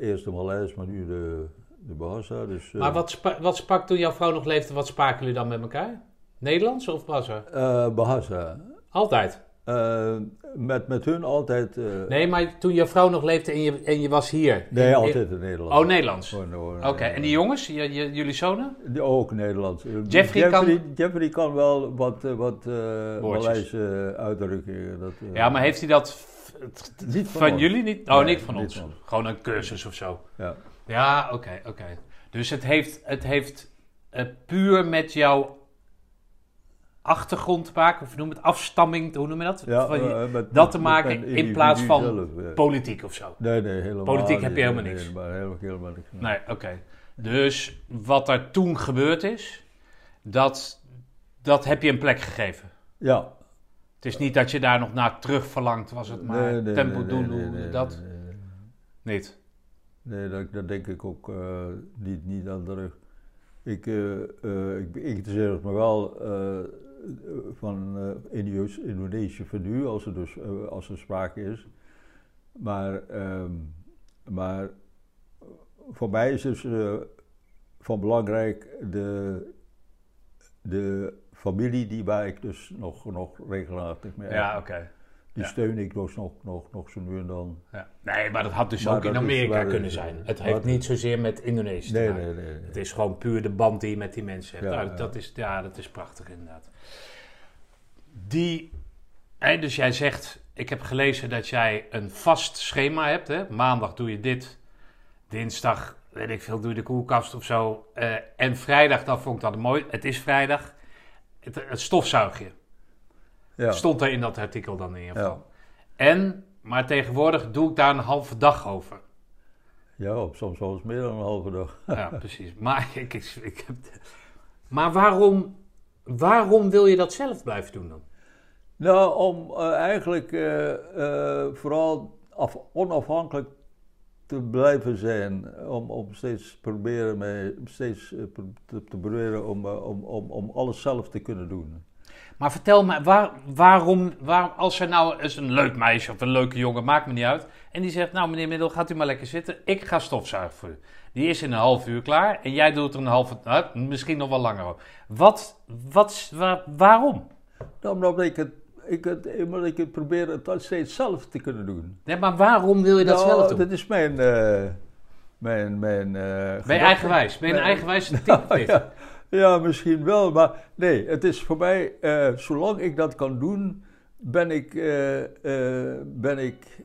Eerst de Maleis, maar nu de, de Bahasa. Dus, Maar wat, spa- wat sprak toen jouw vrouw nog leefde, wat spraken jullie dan met elkaar? Nederlands of Bassa? eh, Bahasa. Altijd? Eh, met, met hun altijd... eh, Nee, maar toen jouw vrouw nog leefde en je, en je was hier? nee, In- altijd in Nederland. Oh, Nederlands. Oh, no, Oké, en die jongens, je, je- jullie zonen? Die Ook Nederlands. Jeffrey kan- Jeffrey, kan wel wat, wat. Maleise uitdrukkingen. Dat, Ja, maar heeft hij dat Niet van jullie niet? Oh, Nee, niet van niet ons. van. Gewoon een cursus of zo. Ja. Ja, oké, oké. Dus het heeft, het heeft puur met jouw achtergrond te maken, of noem het afstamming, hoe noem je dat? Ja, Van je- eh, met- dat te maken in plaats van zelf, ja. politiek of zo. Nee, nee, helemaal Politiek heb je helemaal Nee, niks. Helemaal, helemaal, helemaal niks. Nee, oké. Dus wat er toen gebeurd is, dat, dat heb je een plek gegeven. Ja. Het is niet dat je daar nog naar terug verlangt, was het maar Nee, nee, tempo nee, doen, nee, nee, dat nee, nee, nee. niet. Nee, dat, dat denk ik ook eh, niet, niet aan terug. Ik, eh, ik, ik interesseer me wel van eh, voor nu, als er, dus, eh, als er sprake is. Maar, ehm, maar voor mij is dus van belangrijk de, de familie die waar ik dus nog, nog regelmatig mee Ja, oké. Die ja. steun ik dus nog, nog, nog zo nu en dan. Ja. Nee, maar dat had dus Maar ook in Amerika kunnen zijn. Het heeft het- niet zozeer met Indonesië Nee, te maken. nee, nee. nee. Het is gewoon puur de band die je met die mensen hebt. Ja, nou, ja. Dat, is, ja, dat is prachtig inderdaad. Die, hè, dus jij zegt, ik heb gelezen dat jij een vast schema hebt. Hè? Maandag doe je dit, dinsdag, weet ik veel, doe je de koelkast of zo. Eh, en vrijdag, dat vond ik dat mooi. Het is vrijdag. Het, het stofzuigje Ja. stond er in dat artikel dan in ieder geval. Ja. En, maar tegenwoordig doe ik daar een halve dag over. ja, op soms wel eens meer dan een halve dag. <laughs> Ja, precies. Maar, <laughs> ik, ik, ik heb, maar waarom, waarom wil je dat zelf blijven doen dan? Nou, om eh, eigenlijk eh, eh, vooral af, onafhankelijk te blijven zijn. Om, om steeds proberen, mee, steeds te, te proberen om, om, om, om alles zelf te kunnen doen. Maar vertel me, waar, waarom, waar, als er nou eens een leuk meisje of een leuke jongen, maakt me niet uit. En die zegt, nou meneer Middel, gaat u maar lekker zitten. Ik ga stofzuigen voor u. Die is in een half uur klaar en jij doet er een halve, nou, misschien nog wel langer over. Wat, wat, waar- waarom? Nou, omdat ik het, ik het, omdat ik het probeer het steeds zelf te kunnen doen. Nee, maar waarom wil je dat Nou, zelf doen? Dat is mijn... eh, mijn, mijn eh, Ben je gedachte. eigenwijs? Ben je een eigenwijs type? <laughs> niet? ja, ja, misschien wel, maar nee, het is voor mij, eh, zolang ik dat kan doen, ben ik, eh, eh, ben ik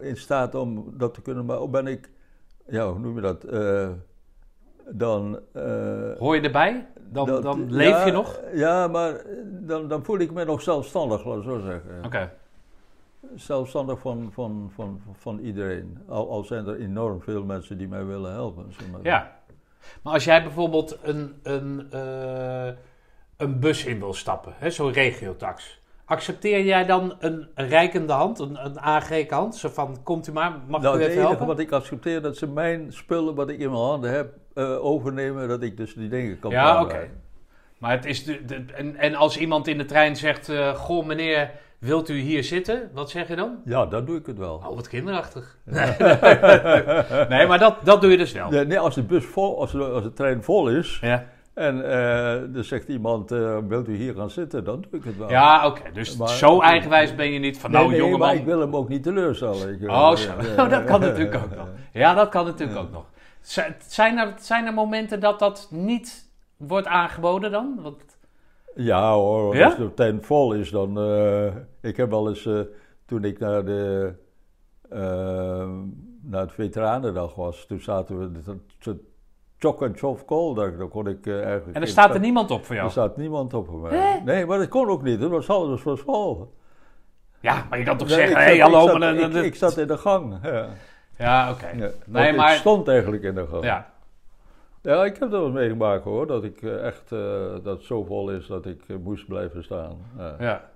in staat om dat te kunnen, maar ook ben ik, ja, hoe noem je dat, dan... Hoor je erbij? Dan, dat- dan leef ja, je nog? Ja, maar dan, dan voel ik me nog zelfstandig, laat ik zo zeggen. Oké. Zelfstandig van, van, van, van iedereen. Al, al zijn er enorm veel mensen die mij willen helpen. zeg maar. Ja. Maar als jij bijvoorbeeld een, een, eh, een bus in wil stappen, hè, zo'n regiotax. Accepteer jij dan een, een reikende hand, een, een aangeken hand? Zo van, komt u maar, mag Nou, ik u even helpen? wat ik accepteer, dat ze mijn spullen wat ik in mijn handen heb, eh, overnemen, dat ik dus die dingen kan Ja, oké. Maar het is de, de- en, en als iemand in de trein zegt, eh, goh meneer, wilt u hier zitten? Wat zeg je dan? Ja, dan doe ik het wel. Oh, wat kinderachtig. <laughs> nee, maar dat, dat doe je dus wel. Nee, nee, als de bus vol, als de, als de trein vol is Ja, en eh er zegt iemand, eh, wilt u hier gaan zitten, dan doe ik het wel. ja oké. Dus Maar- zo eigenwijs ben je niet van, nee, nou nee, jongeman. maar ik wil hem ook niet teleurstellen. Eh, Oh, zo. <laughs> Oh, dat kan natuurlijk ook nog. Ja, dat kan natuurlijk ook nog. Zijn er, zijn er momenten dat dat niet wordt aangeboden dan? Want, Ja hoor, Ja? als de trein vol is, dan... eh, ik heb wel eens, eh, toen ik naar de... eh, naar het Veteranendag was, toen zaten we... dat- dat- Chok en chof kool, daar, daar kon ik eigenlijk... en er staat er niemand op voor jou. Er staat niemand op voor mij. Hè? Nee, maar dat kon ook niet. Het was alles was vol. Ja, maar je kan toch Nee, zeggen, hé, zat- hallo. Ik zat, maar dat- ik, dat- ik zat in de gang. Ja. Ja, oké. Ja. Nee, maar- Ik stond eigenlijk in de gang. Ja. Ja, ik heb dat wel meegemaakt hoor. Dat ik eh, echt, eh, dat het zo vol is dat ik eh, moest blijven staan. Ja. Ja.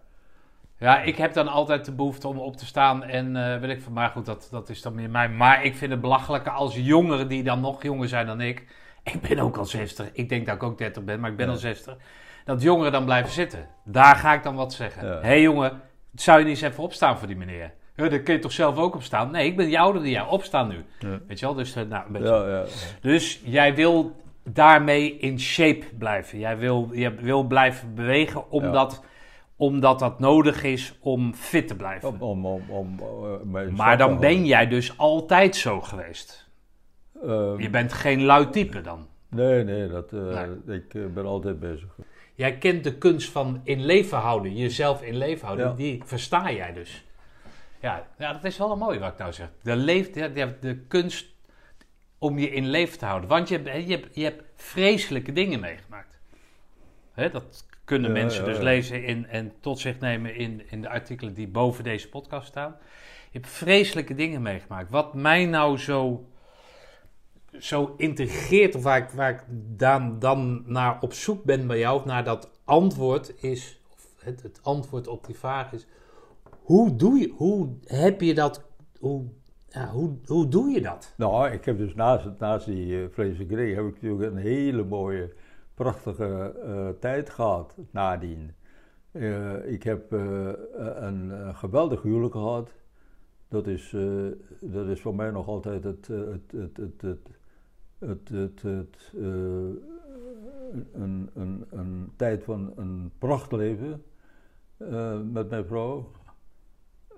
Ja, ik heb dan altijd de behoefte om op te staan en eh weet ik van, maar goed, dat, dat is dan meer mij. Maar ik vind het belachelijker als jongeren die dan nog jonger zijn dan ik. <laughs> Ik ben ook al 60. Ik denk dat ik ook 30 ben, maar ik ben Ja. al 60. Dat jongeren dan blijven zitten. Daar ga ik dan wat zeggen. Hé hey, jongen, zou je niet eens even opstaan voor die meneer? Dan kun je toch zelf ook opstaan? Nee, ik ben die ouder die jou opstaan nu. Ja. Weet je wel? Dus, eh, nou, een beetje. Ja, ja. Dus jij wil daarmee in shape blijven. Jij wil, je wil blijven bewegen omdat, omdat dat nodig is om fit te blijven. Om, om, om, om, eh, maar dan ben jij dus altijd zo geweest. Eh, Je bent geen lui type dan. nee, nee, dat, eh, ik ben altijd bezig. Jij kent de kunst van in leven houden, jezelf in leven houden. Ja. Die versta jij dus. Ja, ja, dat is wel een mooi wat ik nou zeg. De, leef, de, de, de kunst om je in leven te houden. Want je, hebt- je, hebt, je hebt vreselijke dingen meegemaakt. Hè, dat kunnen Ja, mensen ja, dus ja. lezen in, en tot zich nemen in, in de artikelen die boven deze podcast staan. Je hebt vreselijke dingen meegemaakt. Wat mij nou zo, zo integreert, of waar ik, waar ik dan, dan naar op zoek ben bij jou, of naar dat antwoord is, of het, het antwoord op die vraag is, hoe doe je, hoe heb je dat, hoe, ja, hoe, hoe doe je dat? Nou, ik heb dus naast, naast die uh, heb ik natuurlijk een hele mooie, prachtige eh, tijd gehad nadien. Eh, ik heb eh, een, geweldig huwelijk gehad. Dat is, dat is voor mij nog altijd het, het, het, het, het, het, het, het, een, een, een tijd van een prachtleven uh, met mijn vrouw.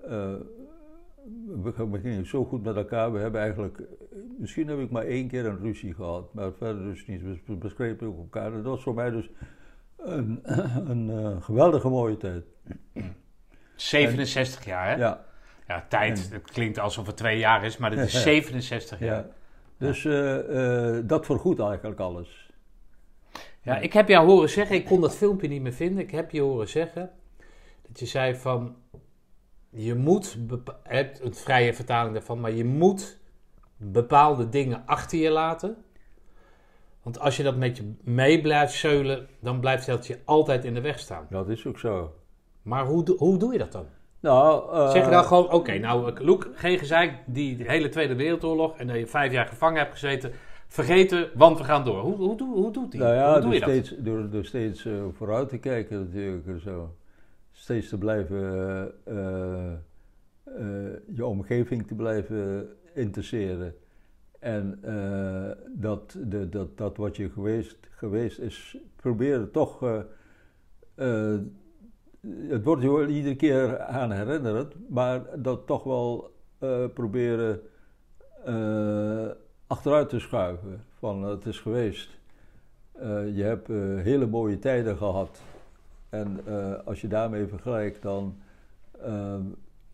Uh, we, we, gingen zo goed met elkaar. We hebben eigenlijk, misschien heb ik maar één keer een ruzie gehad, maar verder dus niet. We ook elkaar. Dat was voor mij dus een, <clears throat> een uh, geweldige mooie tijd. 67 jaar, hè? Ja. Ja, tijd, het klinkt alsof het twee jaar is, maar het is <laughs> 67 jaar. Ja. Dus uh, uh, dat vergoedt eigenlijk alles. Ja, ik heb jou horen zeggen, ik kon dat filmpje niet meer vinden, ik heb je horen zeggen dat je zei van, je moet, hebt een vrije vertaling daarvan, maar je moet bepaalde dingen achter je laten. Want als je dat met je mee blijft zeulen, dan blijft dat je altijd in de weg staan. Dat is ook zo. Maar hoe, hoe doe je dat dan? Nou, uh, zeg je dan gewoon, oké, nou, Loek, geen gezeik, die hele Tweede Wereldoorlog en dat je vijf jaar gevangen hebt gezeten, vergeten, want we gaan door. Hoe, hoe, hoe, hoe doet die? Nou ja, hoe doe door, je steeds, dat? Door, door steeds uh, vooruit te kijken natuurlijk. Zo. Steeds te blijven, uh, je omgeving te blijven interesseren. En dat, de, dat, dat wat je geweest, geweest is, proberen toch het wordt je wel iedere keer aan herinnerd, maar dat toch wel proberen achteruit te schuiven. Van het is geweest. Je hebt hele mooie tijden gehad. En als je daarmee vergelijkt, dan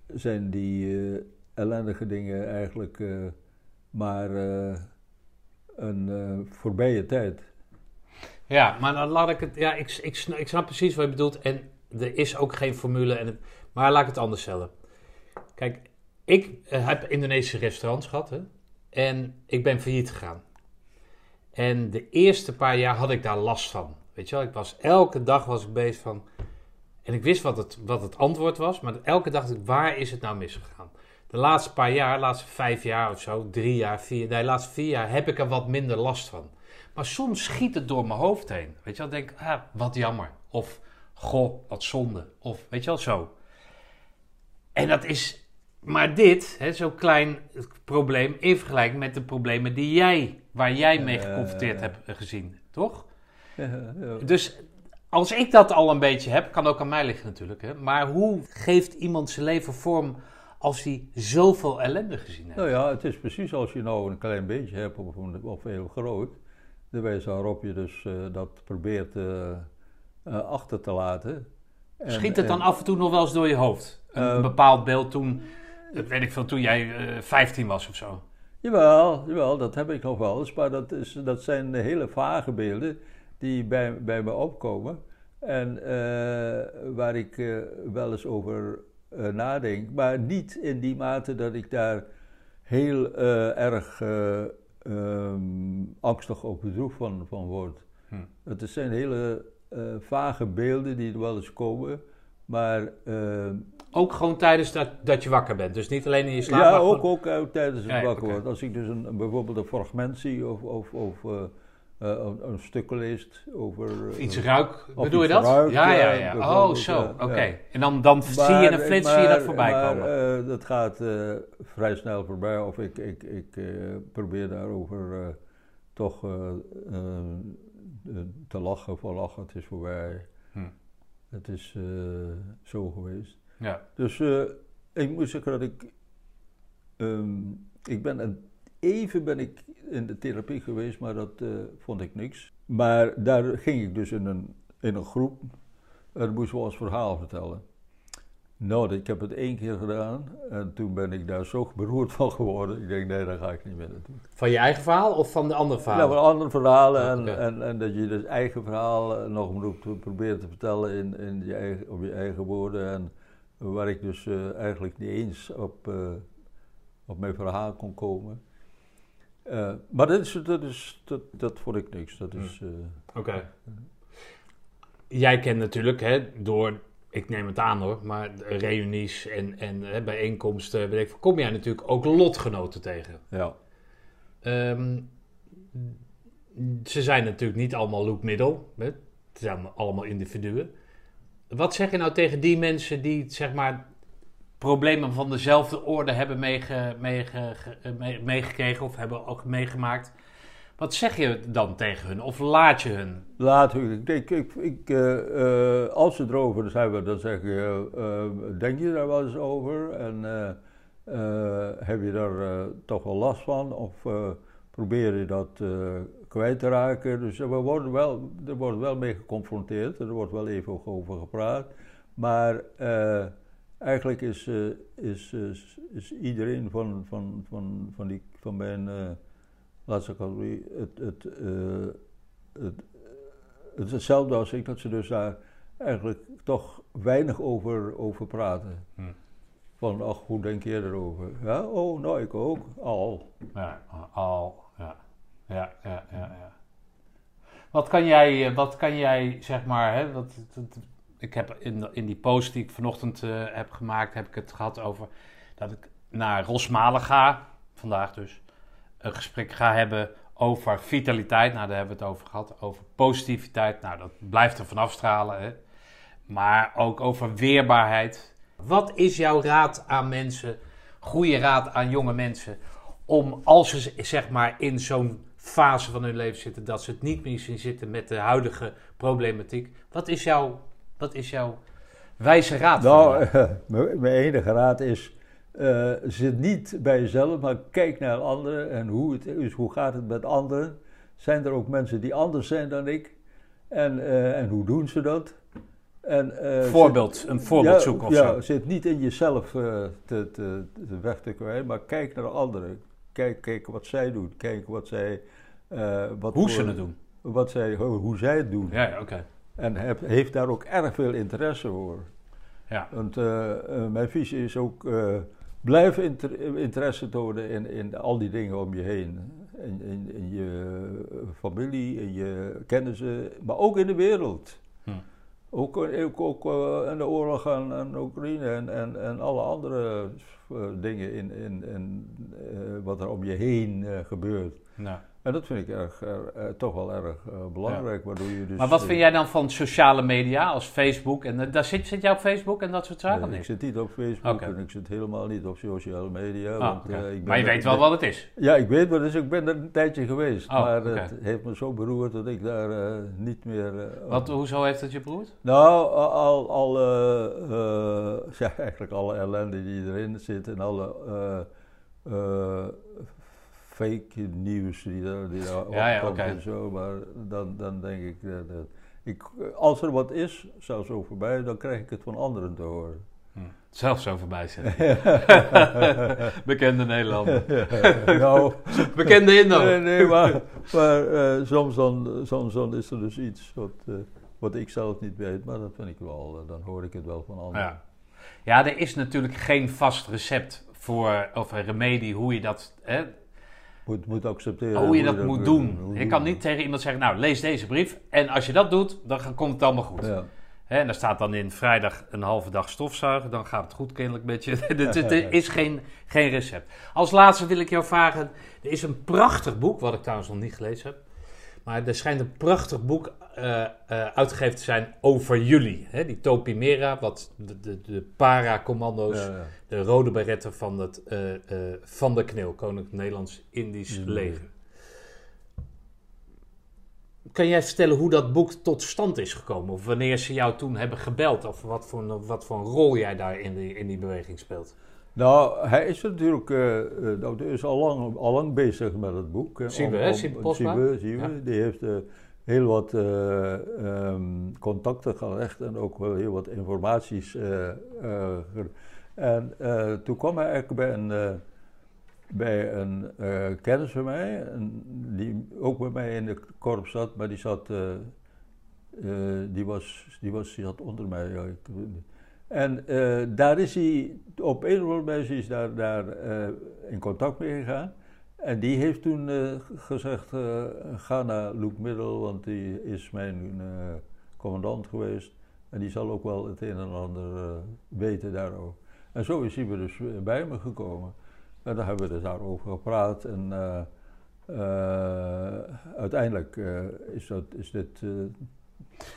zijn die ellendige dingen eigenlijk maar een voorbije tijd. Ja, maar dan laat ik het. Ja, ik, ik, snap precies wat je bedoelt. En er is ook geen formule. En maar laat ik het anders stellen. Kijk, ik eh, heb Indonesische restaurants gehad. Hè, en ik ben failliet gegaan. En de eerste paar jaar had ik daar last van. Weet je wel, ik was, elke dag was ik bezig van... En ik wist wat het, wat het antwoord was, maar elke dag dacht ik, waar is het nou misgegaan? De laatste paar jaar, de laatste vijf jaar of zo, drie jaar, vier, nee, de laatste vier jaar heb ik er wat minder last van. Maar soms schiet het door mijn hoofd heen. Weet je wel, denk ik, ah, wat jammer. Of goh, wat zonde. Of weet je wel, zo. En dat is, maar dit, zo'n klein probleem, in vergelijking met de problemen die jij, waar jij mee geconfronteerd uh, hebt gezien, toch? <laughs> Dus als ik dat al een beetje heb, kan ook aan mij liggen natuurlijk. Hè? Maar hoe geeft iemand zijn leven vorm als hij zoveel ellende gezien heeft? Nou ja, het is precies als je nou een klein beetje hebt of, of heel groot. De wijze waarop je dus uh, dat probeert uh, uh, achter te laten. En, Schiet het dan en, af en toe nog wel eens door je hoofd? Een, een bepaald beeld toen, weet ik veel, toen jij 15 was of zo? Jawel, jawel, dat heb ik nog wel eens. Maar dat, is, dat zijn hele vage beelden die bij, bij me opkomen. En waar ik wel eens over nadenk. Maar niet in die mate dat ik daar heel erg um, angstig of bedroefd van, van wordt. Hm. Het zijn hele vage beelden die er wel eens komen, maar... Ook gewoon tijdens dat, dat je wakker bent, dus niet alleen in je slaap? Ja, ook, ook tijdens het ja, wakker okay. wordt. Als ik dus een, bijvoorbeeld een fragment zie of, of, of een, een, stuk leest over... Of iets ruik, bedoel je dat? Ruik, ja, ja, ja. Oh, zo, oké. Okay. En dan, dan maar, zie je een flits maar, zie je dat voorbij maar, komen? dat gaat vrij snel voorbij, of ik, ik, ik probeer daarover toch te lachen van lachen, het is voorbij. Hm. Het is uh, zo geweest. Ja. Dus uh, ik moet zeggen dat ik. Um, ik ben een, even ben ik in de therapie geweest, maar dat uh, vond ik niks. Maar daar ging ik dus in een, in een groep en moest wel eens verhaal vertellen. Nou, ik heb het één keer gedaan en toen ben ik daar zo beroerd van geworden. Ik denk, nee, daar ga ik niet meer naartoe. Van je eigen verhaal of van de andere verhalen? Ja, van andere verhalen. En, okay. en, en, dat je het eigen verhaal nog moet proberen te vertellen in, in je eigen, op je eigen woorden. En waar ik dus uh, eigenlijk niet eens op, uh, op mijn verhaal kon komen. Uh, maar dat, is, dat, is, dat, dat vond ik niks. Dat is... Oké. Okay. Jij kent natuurlijk hè, door ik neem het aan hoor, maar reunies en, en hè, bijeenkomsten, weet ik, kom jij natuurlijk ook lotgenoten tegen. Ja. Um, ze zijn natuurlijk niet allemaal loopmiddel, hè? het zijn allemaal individuen. Wat zeg je nou tegen die mensen die zeg maar problemen van dezelfde orde hebben meege, mee, meegekregen of hebben ook meegemaakt? Wat zeg je dan tegen hun? Of laat je hun? Laat ik, ik, ik, uh, uh, als ze erover hebben, dan zeg je, denk je daar wel eens over? En heb je daar toch wel last van? Of probeer je dat kwijt te raken? Dus we worden wel, er wordt wel mee geconfronteerd, er wordt wel even over gepraat. Maar eigenlijk is, is, is, is, iedereen van, van, van, van, die, van mijn laatste categorie het, het, uh, het, het, hetzelfde als ik, dat ze dus daar eigenlijk toch weinig over, over praten. Hm. Van, ach, hoe denk je erover? Ja, oh, nou, ik ook, al. Ja, al, ja. Ja, ja, ja, ja. Wat kan jij, eh, wat kan jij zeg maar, hè, wat, ik heb in, in die post die ik vanochtend uh, heb gemaakt, heb ik het gehad over dat ik naar Rosmalen ga, vandaag dus een gesprek ga hebben over vitaliteit. Nou, daar hebben we het over gehad. Over positiviteit. Nou, dat blijft er vanaf stralen. Hè? Maar ook over weerbaarheid. Wat is jouw raad aan mensen, goede raad aan jonge mensen, om als ze zeg maar in zo'n fase van hun leven zitten, dat ze het niet meer zien zitten met de huidige problematiek. Wat is jouw, wat is jouw wijze raad? Nou, <laughs> mijn enige raad is uh, zit niet bij jezelf, maar kijk naar anderen en hoe, het is, hoe gaat het met anderen. Zijn er ook mensen die anders zijn dan ik? En, uh, en hoe doen ze dat? En, uh, voorbeeld, zit, een voorbeeld ja, zoeken of ja, zo. zit niet in jezelf te, te, te, weg te kwijt, maar kijk naar anderen. Kijk, kijk wat zij doen. Kijk wat zij... wat hoe ze het doen. Wat zij, hoe zij het doen. Ja, ja oké. En heb, heeft daar ook erg veel interesse voor. Ja. Want mijn visie is ook Blijf interesse tonen in, in al die dingen om je heen. In, in, in je familie, in je kennissen, maar ook in de wereld. Hm. Ook, ook, ook uh, in de oorlog aan, aan Oekraïne en, en, en alle andere uh, dingen in, in, in uh, wat er om je heen gebeurt. Nou. En dat vind ik erg, uh, toch wel erg uh, belangrijk. Waardoor je dus, maar wat vind jij dan van sociale media als Facebook? En daar zit, zit jij op Facebook en dat soort zaken? Nee, ik zit niet op Facebook okay. en ik zit helemaal niet op sociale media. Oh, want, okay. ik maar je weet wel wat het is? Ja, ik weet wat het is. Ik ben er een tijdje geweest. Oh, maar okay. het heeft me zo beroerd dat ik daar niet meer... wat, hoezo heeft het je beroerd? Nou, al, al <laughs> ja, eigenlijk alle ellende die erin zit en alle fake nieuws die daar, die daar ja, opkomt en zo. Maar dan, dan denk ik, dat, dat ik, als er wat is, zelfs zo voorbij, dan krijg ik het van anderen te horen. Hm. Zelfs zo voorbij zeggen. <laughs> Bekende Nederlander. <laughs> nou, <laughs> Bekende Indo. Nee, nee maar, maar uh, soms, dan, soms dan is er dus iets wat, uh, wat ik zelf niet weet, maar dat vind ik wel, uh, dan hoor ik het wel van anderen. Ja. ja, er is natuurlijk geen vast recept voor, of een remedie hoe je dat... Hè, moet, moet accepteren. Hoe je dat, moet doen. je kan niet tegen iemand zeggen, nou lees deze brief en als je dat doet, dan komt het allemaal goed. Ja. En daar staat dan in vrijdag een halve dag stofzuigen, dan gaat het goed kennelijk met je. <laughs> <laughs> er is geen, geen recept. Als laatste wil ik jou vragen, er is een prachtig boek, wat ik trouwens nog niet gelezen heb. Maar er schijnt een prachtig boek uh, uh, uitgegeven te zijn over jullie. Hè? Die Topimera, wat de, de, de para-commando's, ja, ja. de rode beretten van, het, uh, van de KNIL, Koninklijk Nederlands-Indisch mm. Leger. Kan jij vertellen hoe dat boek tot stand is gekomen? Of wanneer ze jou toen hebben gebeld? Of wat voor, wat voor een rol jij daar in die, in die beweging speelt? Nou, hij is natuurlijk uh, is al lang, al lang bezig met het boek. Siebe, hè? Siebe Siebe, die heeft uh, heel wat uh, um, contacten gelegd en ook wel heel wat informaties. en toen kwam hij eigenlijk bij een, bij een kennis van mij, en die ook bij mij in de korps zat, maar die zat, die was, die was, die zat onder mij. Ja, ik, en uh, daar is hij op een of andere wijze is daar, daar uh, in contact mee gegaan. En die heeft toen uh, gezegd, ga naar Luke Middel, want die is mijn commandant geweest. En die zal ook wel het een en ander weten daarover. En zo is hij dus bij me gekomen. En daar hebben we dus daarover gepraat. En uiteindelijk is, dat, is dit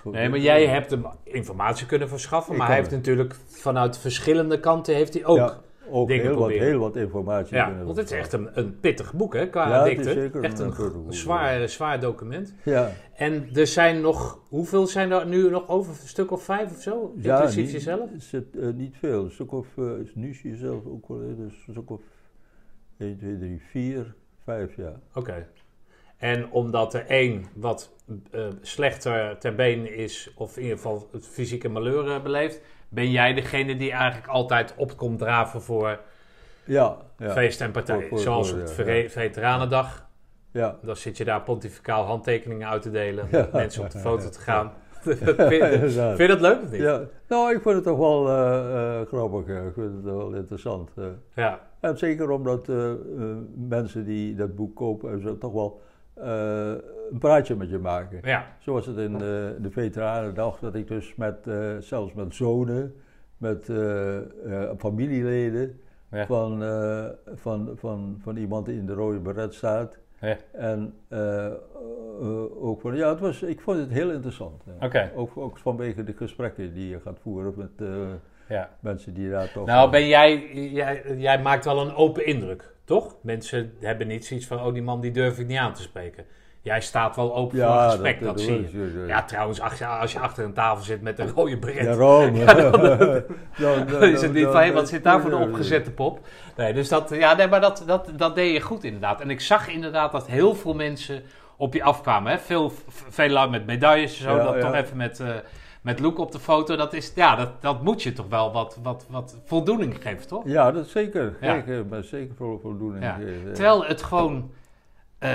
Nee, maar jij hebt hem informatie kunnen verschaffen, maar hij heeft natuurlijk vanuit verschillende kanten heeft hij ook ook dingen heel wat, heel wat informatie Ja, kunnen want het is echt een, een pittig boek, hè, qua Ja, het is dikte. zeker Echt een een boek, zwaar, zwaar document. Ja, En er zijn nog, hoeveel zijn er nu nog over? Een stuk of vijf of zo? ja Inclusief niet, jezelf? Zit, eh, niet veel. Een stuk of, uh, is nu jezelf ook wel, dus een stuk of 1, 2, 3, 4, 5 jaar. Oké. En omdat er één wat eh, slechter ter been is, of in ieder geval het fysieke malheur eh, beleeft, ben jij degene die eigenlijk altijd op komt draven voor Ja, ja, feest en. Voor- voor- Zoals op ja. Veteranendag. ja. Dan zit je daar pontificaal handtekeningen uit te delen, met mensen op de foto te gaan. <laughs> vind, je, vind je dat leuk of niet? Ja, nou, ik vind het toch wel eh, grappig. Ik vind het wel interessant. Ja. En zeker omdat mensen die dat boek kopen, toch wel een praatje met je maken. ja. Zoals het in de, de Veteranendag, dat ik dus met, eh, zelfs met zonen, met eh, eh, familieleden Ja. van, eh, van, van, van iemand die in de rode beret staat. Ja. En eh, eh, ook van, ja, het was, ik vond het heel interessant. ja. Ook, ook vanwege de gesprekken die je gaat voeren met eh, Ja. mensen die daar toch... Nou, ben jij, jij, jij maakt wel een open indruk, toch? Mensen hebben niet zoiets van, oh, die man die durf ik niet aan te spreken. Jij staat wel open voor een gesprek, dat, zie je. Ja, trouwens, als je, achter een tafel zit met een rode bret, Daarom. <laughs> <laughs> dan, dan is het niet van, hé, wat zit daar voor een opgezette pop? Nee, dus dat, ja, nee, maar dat, dat, dat deed je goed inderdaad. En ik zag inderdaad dat heel veel mensen op je afkwamen. Hè? Veel, veel met medailles en zo, Ja, dat ja. toch even met, eh met Loek op de foto. Dat, is, ja, dat, dat moet je toch wel wat, wat, wat voldoening geven, toch? Ja, dat zeker. Ja. Zeker, maar zeker voor voldoening. Ja. geven, ja. Terwijl het gewoon. eh,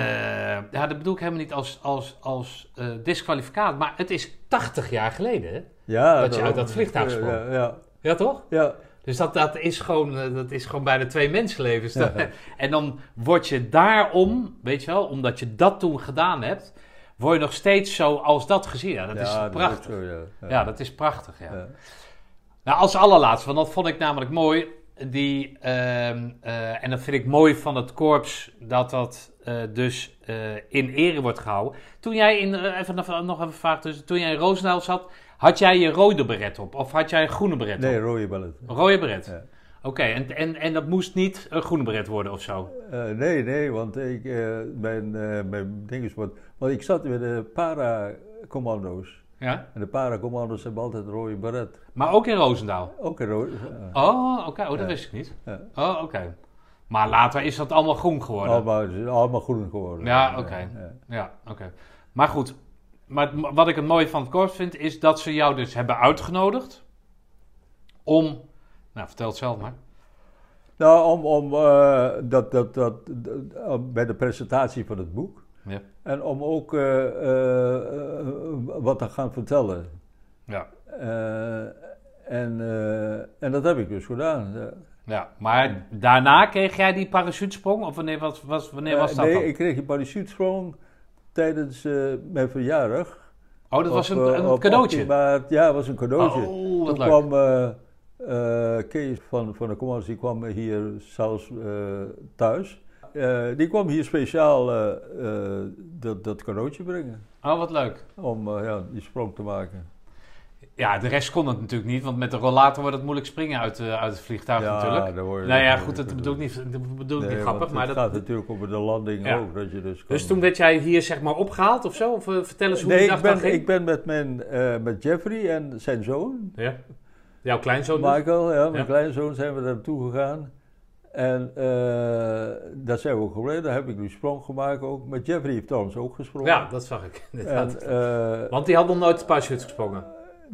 ja, dat bedoel ik helemaal niet als, als, als eh, disqualificaat. Maar het is 80 jaar geleden, hè? ja, dat je uit dat vliegtuig sprong. Ja, ja, Ja, toch? ja. Dus dat, dat, is gewoon, eh, dat is gewoon bijna twee mensenlevens. Ja. <laughs> En dan word je daarom, weet je wel, omdat je dat toen gedaan hebt, word je nog steeds zo als dat gezien. Ja, dat Ja, is prachtig. zo, ja. Ja. Ja, dat is prachtig, ja. Nou, als allerlaatste, want dat vond ik namelijk mooi. Die, ehm, eh, en dat vind ik mooi van het korps, dat dat eh, dus eh, in ere wordt gehouden. Toen jij in, even, nog- even vraag tussen, toen jij in Roosendaal zat, had jij je rode beret op? Of had jij een groene beret Nee, op? rode ballet. Een rode beret? Ja. Oké, en, en, en dat moest niet een groene beret worden of zo? Eh, nee, nee, want ik, eh, mijn, eh, mijn ding is wat. Want ik zat bij de para-commando's. Ja? En de para-commando's hebben altijd een rode beret. Maar ook in Roosendaal? Ook rode. eh, Oh, oké, oh, dat Ja. wist ik niet. Ja. Oh, oké. Maar later is dat allemaal groen geworden? allemaal, allemaal groen geworden. Ja, oké. ja. Oké. Maar goed, maar wat ik het mooie van het korps vind, is dat ze jou dus hebben uitgenodigd om... Nou, vertel het zelf maar. Nou, om, om eh, dat, dat, dat, dat- om bij de presentatie van het boek. Ja. En om ook eh, eh, wat te gaan vertellen. Ja. En, en dat heb ik dus gedaan. ja. Maar daarna kreeg jij die parachutesprong? Of wanneer was, was, wanneer was dat nee, dan? ik kreeg een parachutesprong tijdens mijn verjaardag. Oh, dat was een, een op cadeautje? 18 maart. ja, het was een cadeautje. Oh, wat Toen leuk. kwam eh, Kees van, van de commandos, die kwam hier zelfs eh, thuis. Eh, die kwam hier speciaal dat, dat cadeautje brengen. Oh, wat leuk. Om ja, die sprong te maken. Ja, de rest kon het natuurlijk niet, want met de rollator wordt het moeilijk springen uit, uit het vliegtuig natuurlijk. daar word je- Nou ja, goed, dat bedoel ik niet, dat bedoel Nee, niet grappig, maar het dat... gaat natuurlijk over de landing Ja. ook. Dat je dus, Dus toen werd jij hier zeg maar opgehaald of zo? Of vertel eens hoe nee, die ik dag ben, ging? ik ben met, mijn, met Jeffrey en zijn zoon, Ja. Jouw kleinzoon dus? Michael, ja, mijn Ja. kleinzoon, zijn we daar naartoe gegaan. En eh dat zijn we ook gebleven. Daar heb ik die sprong gemaakt ook. Met Jeffrey heeft trouwens ook gesprongen. Ja, dat zag ik. <laughs> En, eh, Want die had nog nooit parachute gesprongen.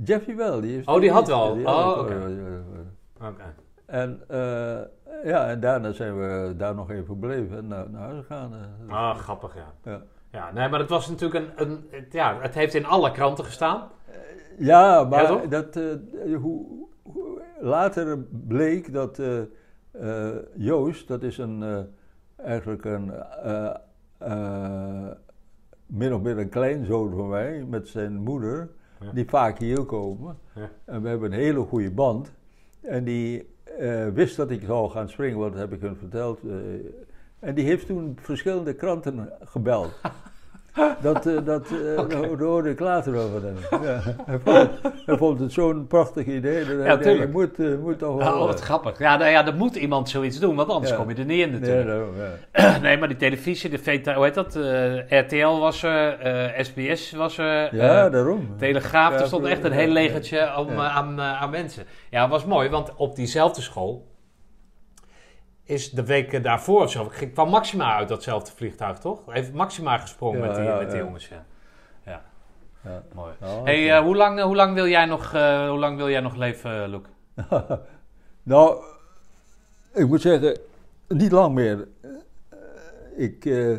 Jeffrey wel. Die heeft Oh, die had wel. die Oh, oké. En, eh, ja, en daarna zijn we daar nog even gebleven en naar, naar huis gegaan. Ah, grappig, ja. Ja. Ja, nee, maar het was natuurlijk een, een het, ja, het heeft in alle kranten gestaan. Ja, maar Ja, dat, eh, hoe, hoe- later bleek dat eh, eh, Joost, dat is een, eigenlijk een, min of meer een kleinzoon van mij, met zijn moeder, Ja. die vaak hier komen. Ja. En we hebben een hele goede band. En die wist dat ik zou gaan springen, want dat heb ik hun verteld. en die heeft toen verschillende kranten gebeld. <laughs> <laughs> Dat, eh, dat, eh, <laughs> hoorde ik later over hem. Ja. <laughs> Hij, vond, hij vond het zo'n prachtig idee. Dat Ja, je moet, eh, moet toch wel... Oh, wat grappig. Ja, nou ja, er moet iemand zoiets doen, want anders Ja. kom je er niet in nee, natuurlijk. daarom, ja. <clears throat> Nee, maar die televisie, de VT, hoe heet dat? RTL was er, SBS was er. ja, daarom. Telegraaf, er stond echt een heel legertje om, aan, aan mensen. Ja, het was mooi, want op diezelfde school is de week daarvoor of zo, ging- kwam Maxima uit datzelfde vliegtuig, toch? Heeft Maxima gesprongen Ja, met die, ja, met die ja. jongens, ja. Ja, mooi. Hey, eh, hoe, lang, hoe, lang wil jij nog, eh, hoe lang wil jij nog leven, eh, Luc? <laughs> nou, ik moet zeggen, niet lang meer. Eh, Ik eh,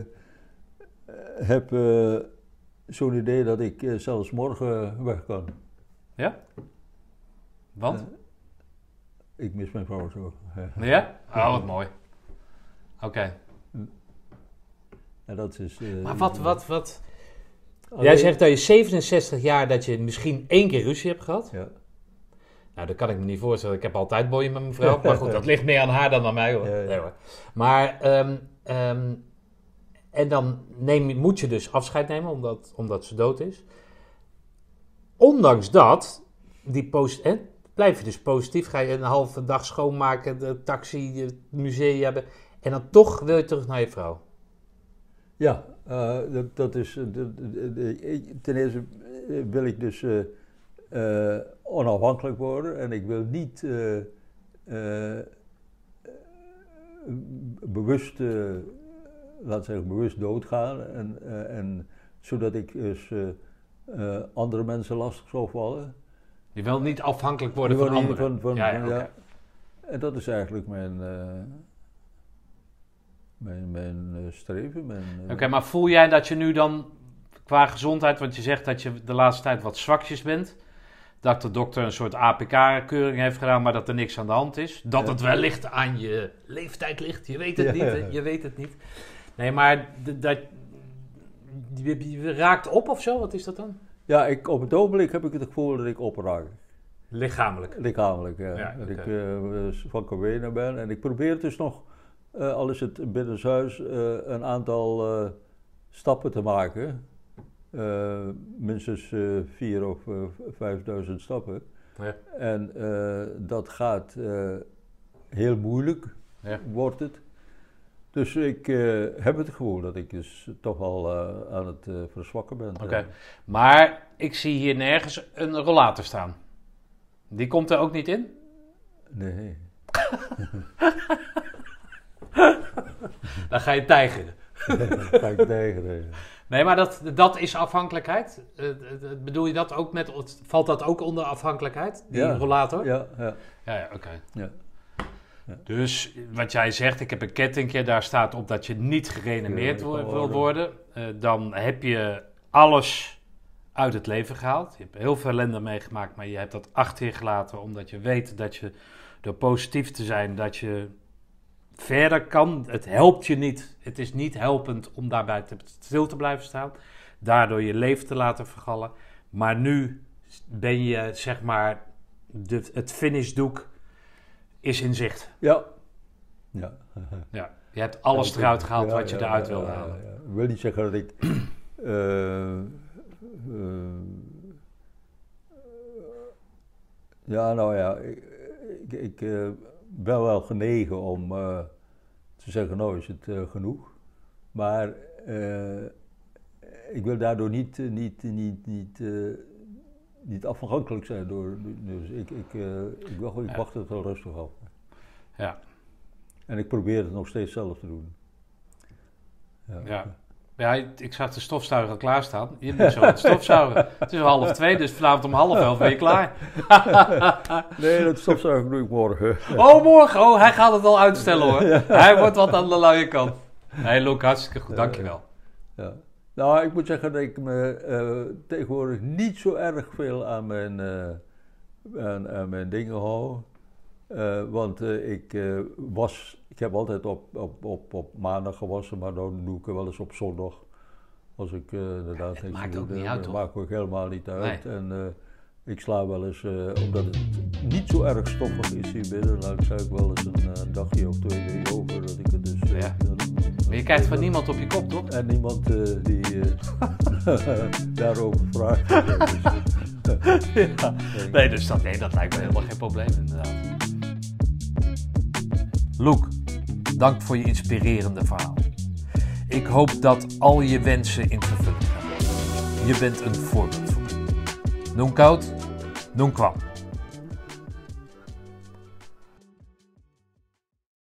heb eh, zo'n idee dat ik eh, zelfs morgen weg kan. Ja? Want? Ik mis mijn vrouw zo. Ja. Oh, wat mooi. Oké. En dat is, eh, Maar wat, wat, wat... alleen- Jij zegt dat je 67 jaar dat je misschien één keer ruzie hebt gehad. Ja. Nou, dat kan ik me niet voorstellen. Ik heb altijd boeien met mijn vrouw. <laughs> Maar goed, dat ligt meer aan haar dan aan mij hoor. Ja, ja. Nee, hoor. Maar, ehm, ehm, en dan neem, je- moet je dus afscheid nemen omdat, omdat ze dood is. Ondanks dat, die post, hè, blijf je dus positief. Ga je een halve dag schoonmaken, de taxi, het museum hebben. En dan toch wil je terug naar je vrouw. Ja, eh, dat, dat is. eh, ik- ten eerste eh, wil ik dus eh, eh, onafhankelijk worden en ik wil niet eh, eh, bewust, eh, laat zeggen, bewust doodgaan. En, eh, en, zodat ik dus eh, eh, andere mensen lastig zou vallen. Je wil niet afhankelijk worden van anderen. van- van- ja, ja, ja. oké. En dat is eigenlijk mijn, eh, mijn, mijn eh, streven. Mijn, eh, Oké, maar voel jij dat je nu dan qua gezondheid, want je zegt dat je de laatste tijd wat zwakjes bent, dat de dokter een soort APK-keuring heeft gedaan, maar dat er niks aan de hand is, dat Ja. het wellicht aan je leeftijd ligt, je weet het niet, hè? je weet het niet. Nee, maar dat je, je raakt op of zo, wat is dat dan? Ja, ik, op het ogenblik heb ik het gevoel dat ik opraak. Lichamelijk. Lichamelijk, ja. Ja, dat ik eh, van Cowena ben. En ik probeer dus nog, eh, al is het binnenshuis, eh een aantal stappen te maken. Minstens vier of vijfduizend stappen. Ja. En dat gaat heel moeilijk, Ja. wordt het. Dus ik eh, heb het gevoel dat ik dus toch al eh, aan het eh, verzwakken ben. Oké. Maar ik zie hier nergens een rollator staan. Die komt er ook niet in? Nee. <laughs> Dan ga je tijgeren. <laughs> Ga ik tegen. nee. Maar dat, dat is afhankelijkheid. Bedoel je dat ook met. Valt dat ook onder afhankelijkheid? Die Ja. rollator? Ja, ja. ja, ja, oké. Ja. Dus wat jij zegt, ik heb een kettingje, daar staat op dat je niet Ja, kan wil worden. worden. Eh, dan heb je alles uit het leven gehaald. Je hebt heel veel ellende meegemaakt, maar je hebt dat achter je gelaten omdat je weet dat je door positief te zijn, dat je verder kan. Het helpt je niet. Het is niet helpend om daarbij te, stil te blijven staan. Daardoor je leven te laten vergallen. Maar nu ben je, zeg maar, de, het finishdoek is in zicht. Ja. Ja. Ja, je hebt alles Ja, eruit gehaald ja, wat je ja, eruit ja, wilde ja, halen. ja. Ik wil niet zeggen dat ik. <clears throat> eh, eh, ja, nou ja, ik, ik, ik, eh, ben wel genegen om eh, te zeggen: Nou is het eh, genoeg. Maar eh, ik wil daardoor niet, niet, niet, niet, eh, niet afhankelijk zijn. Door, dus ik, ik, eh, ik, wacht, ik Ja. wacht het wel rustig af. Ja, En ik probeer het nog steeds zelf te doen. ja. Ja, ik zag de stofzuiger al klaarstaan. Je moet zo het stofzuigen. <laughs> Het is al half twee, dus vanavond om half elf ben je klaar. <laughs> Nee, dat stofzuigen doe ik morgen. Oh, morgen. Oh, hij gaat het al uitstellen hoor. <laughs> Hij wordt wat aan de lange kant. Nee, Luc, hartstikke goed. Dankjewel. Ja. Nou, ik moet zeggen dat ik me eh, tegenwoordig niet zo erg veel aan mijn, eh, aan, aan mijn dingen hou. Eh, want ik was, ik heb altijd op, op, op, op maandag gewassen, maar dan doe ik er wel eens op zondag. Als ik inderdaad het maakt ook niet uit, Dat maakt ook helemaal niet uit. Nee. En, ik sla wel eens, omdat het niet zo erg stoffig is hier binnen, dan sla ik wel eens een dagje of twee, drie over. Dat ik het dus, Ja. Maar je krijgt van niemand op je kop, toch? En niemand eh, die eh, <laughs> daarover vraagt. <laughs> Ja. Nee, dus dat, nee, dat lijkt me helemaal geen probleem inderdaad. Loek, dank voor je inspirerende verhaal. Ik hoop dat al je wensen in vervulling gaan. Je bent een voorbeeld voor me. Noem koud, noem kwam.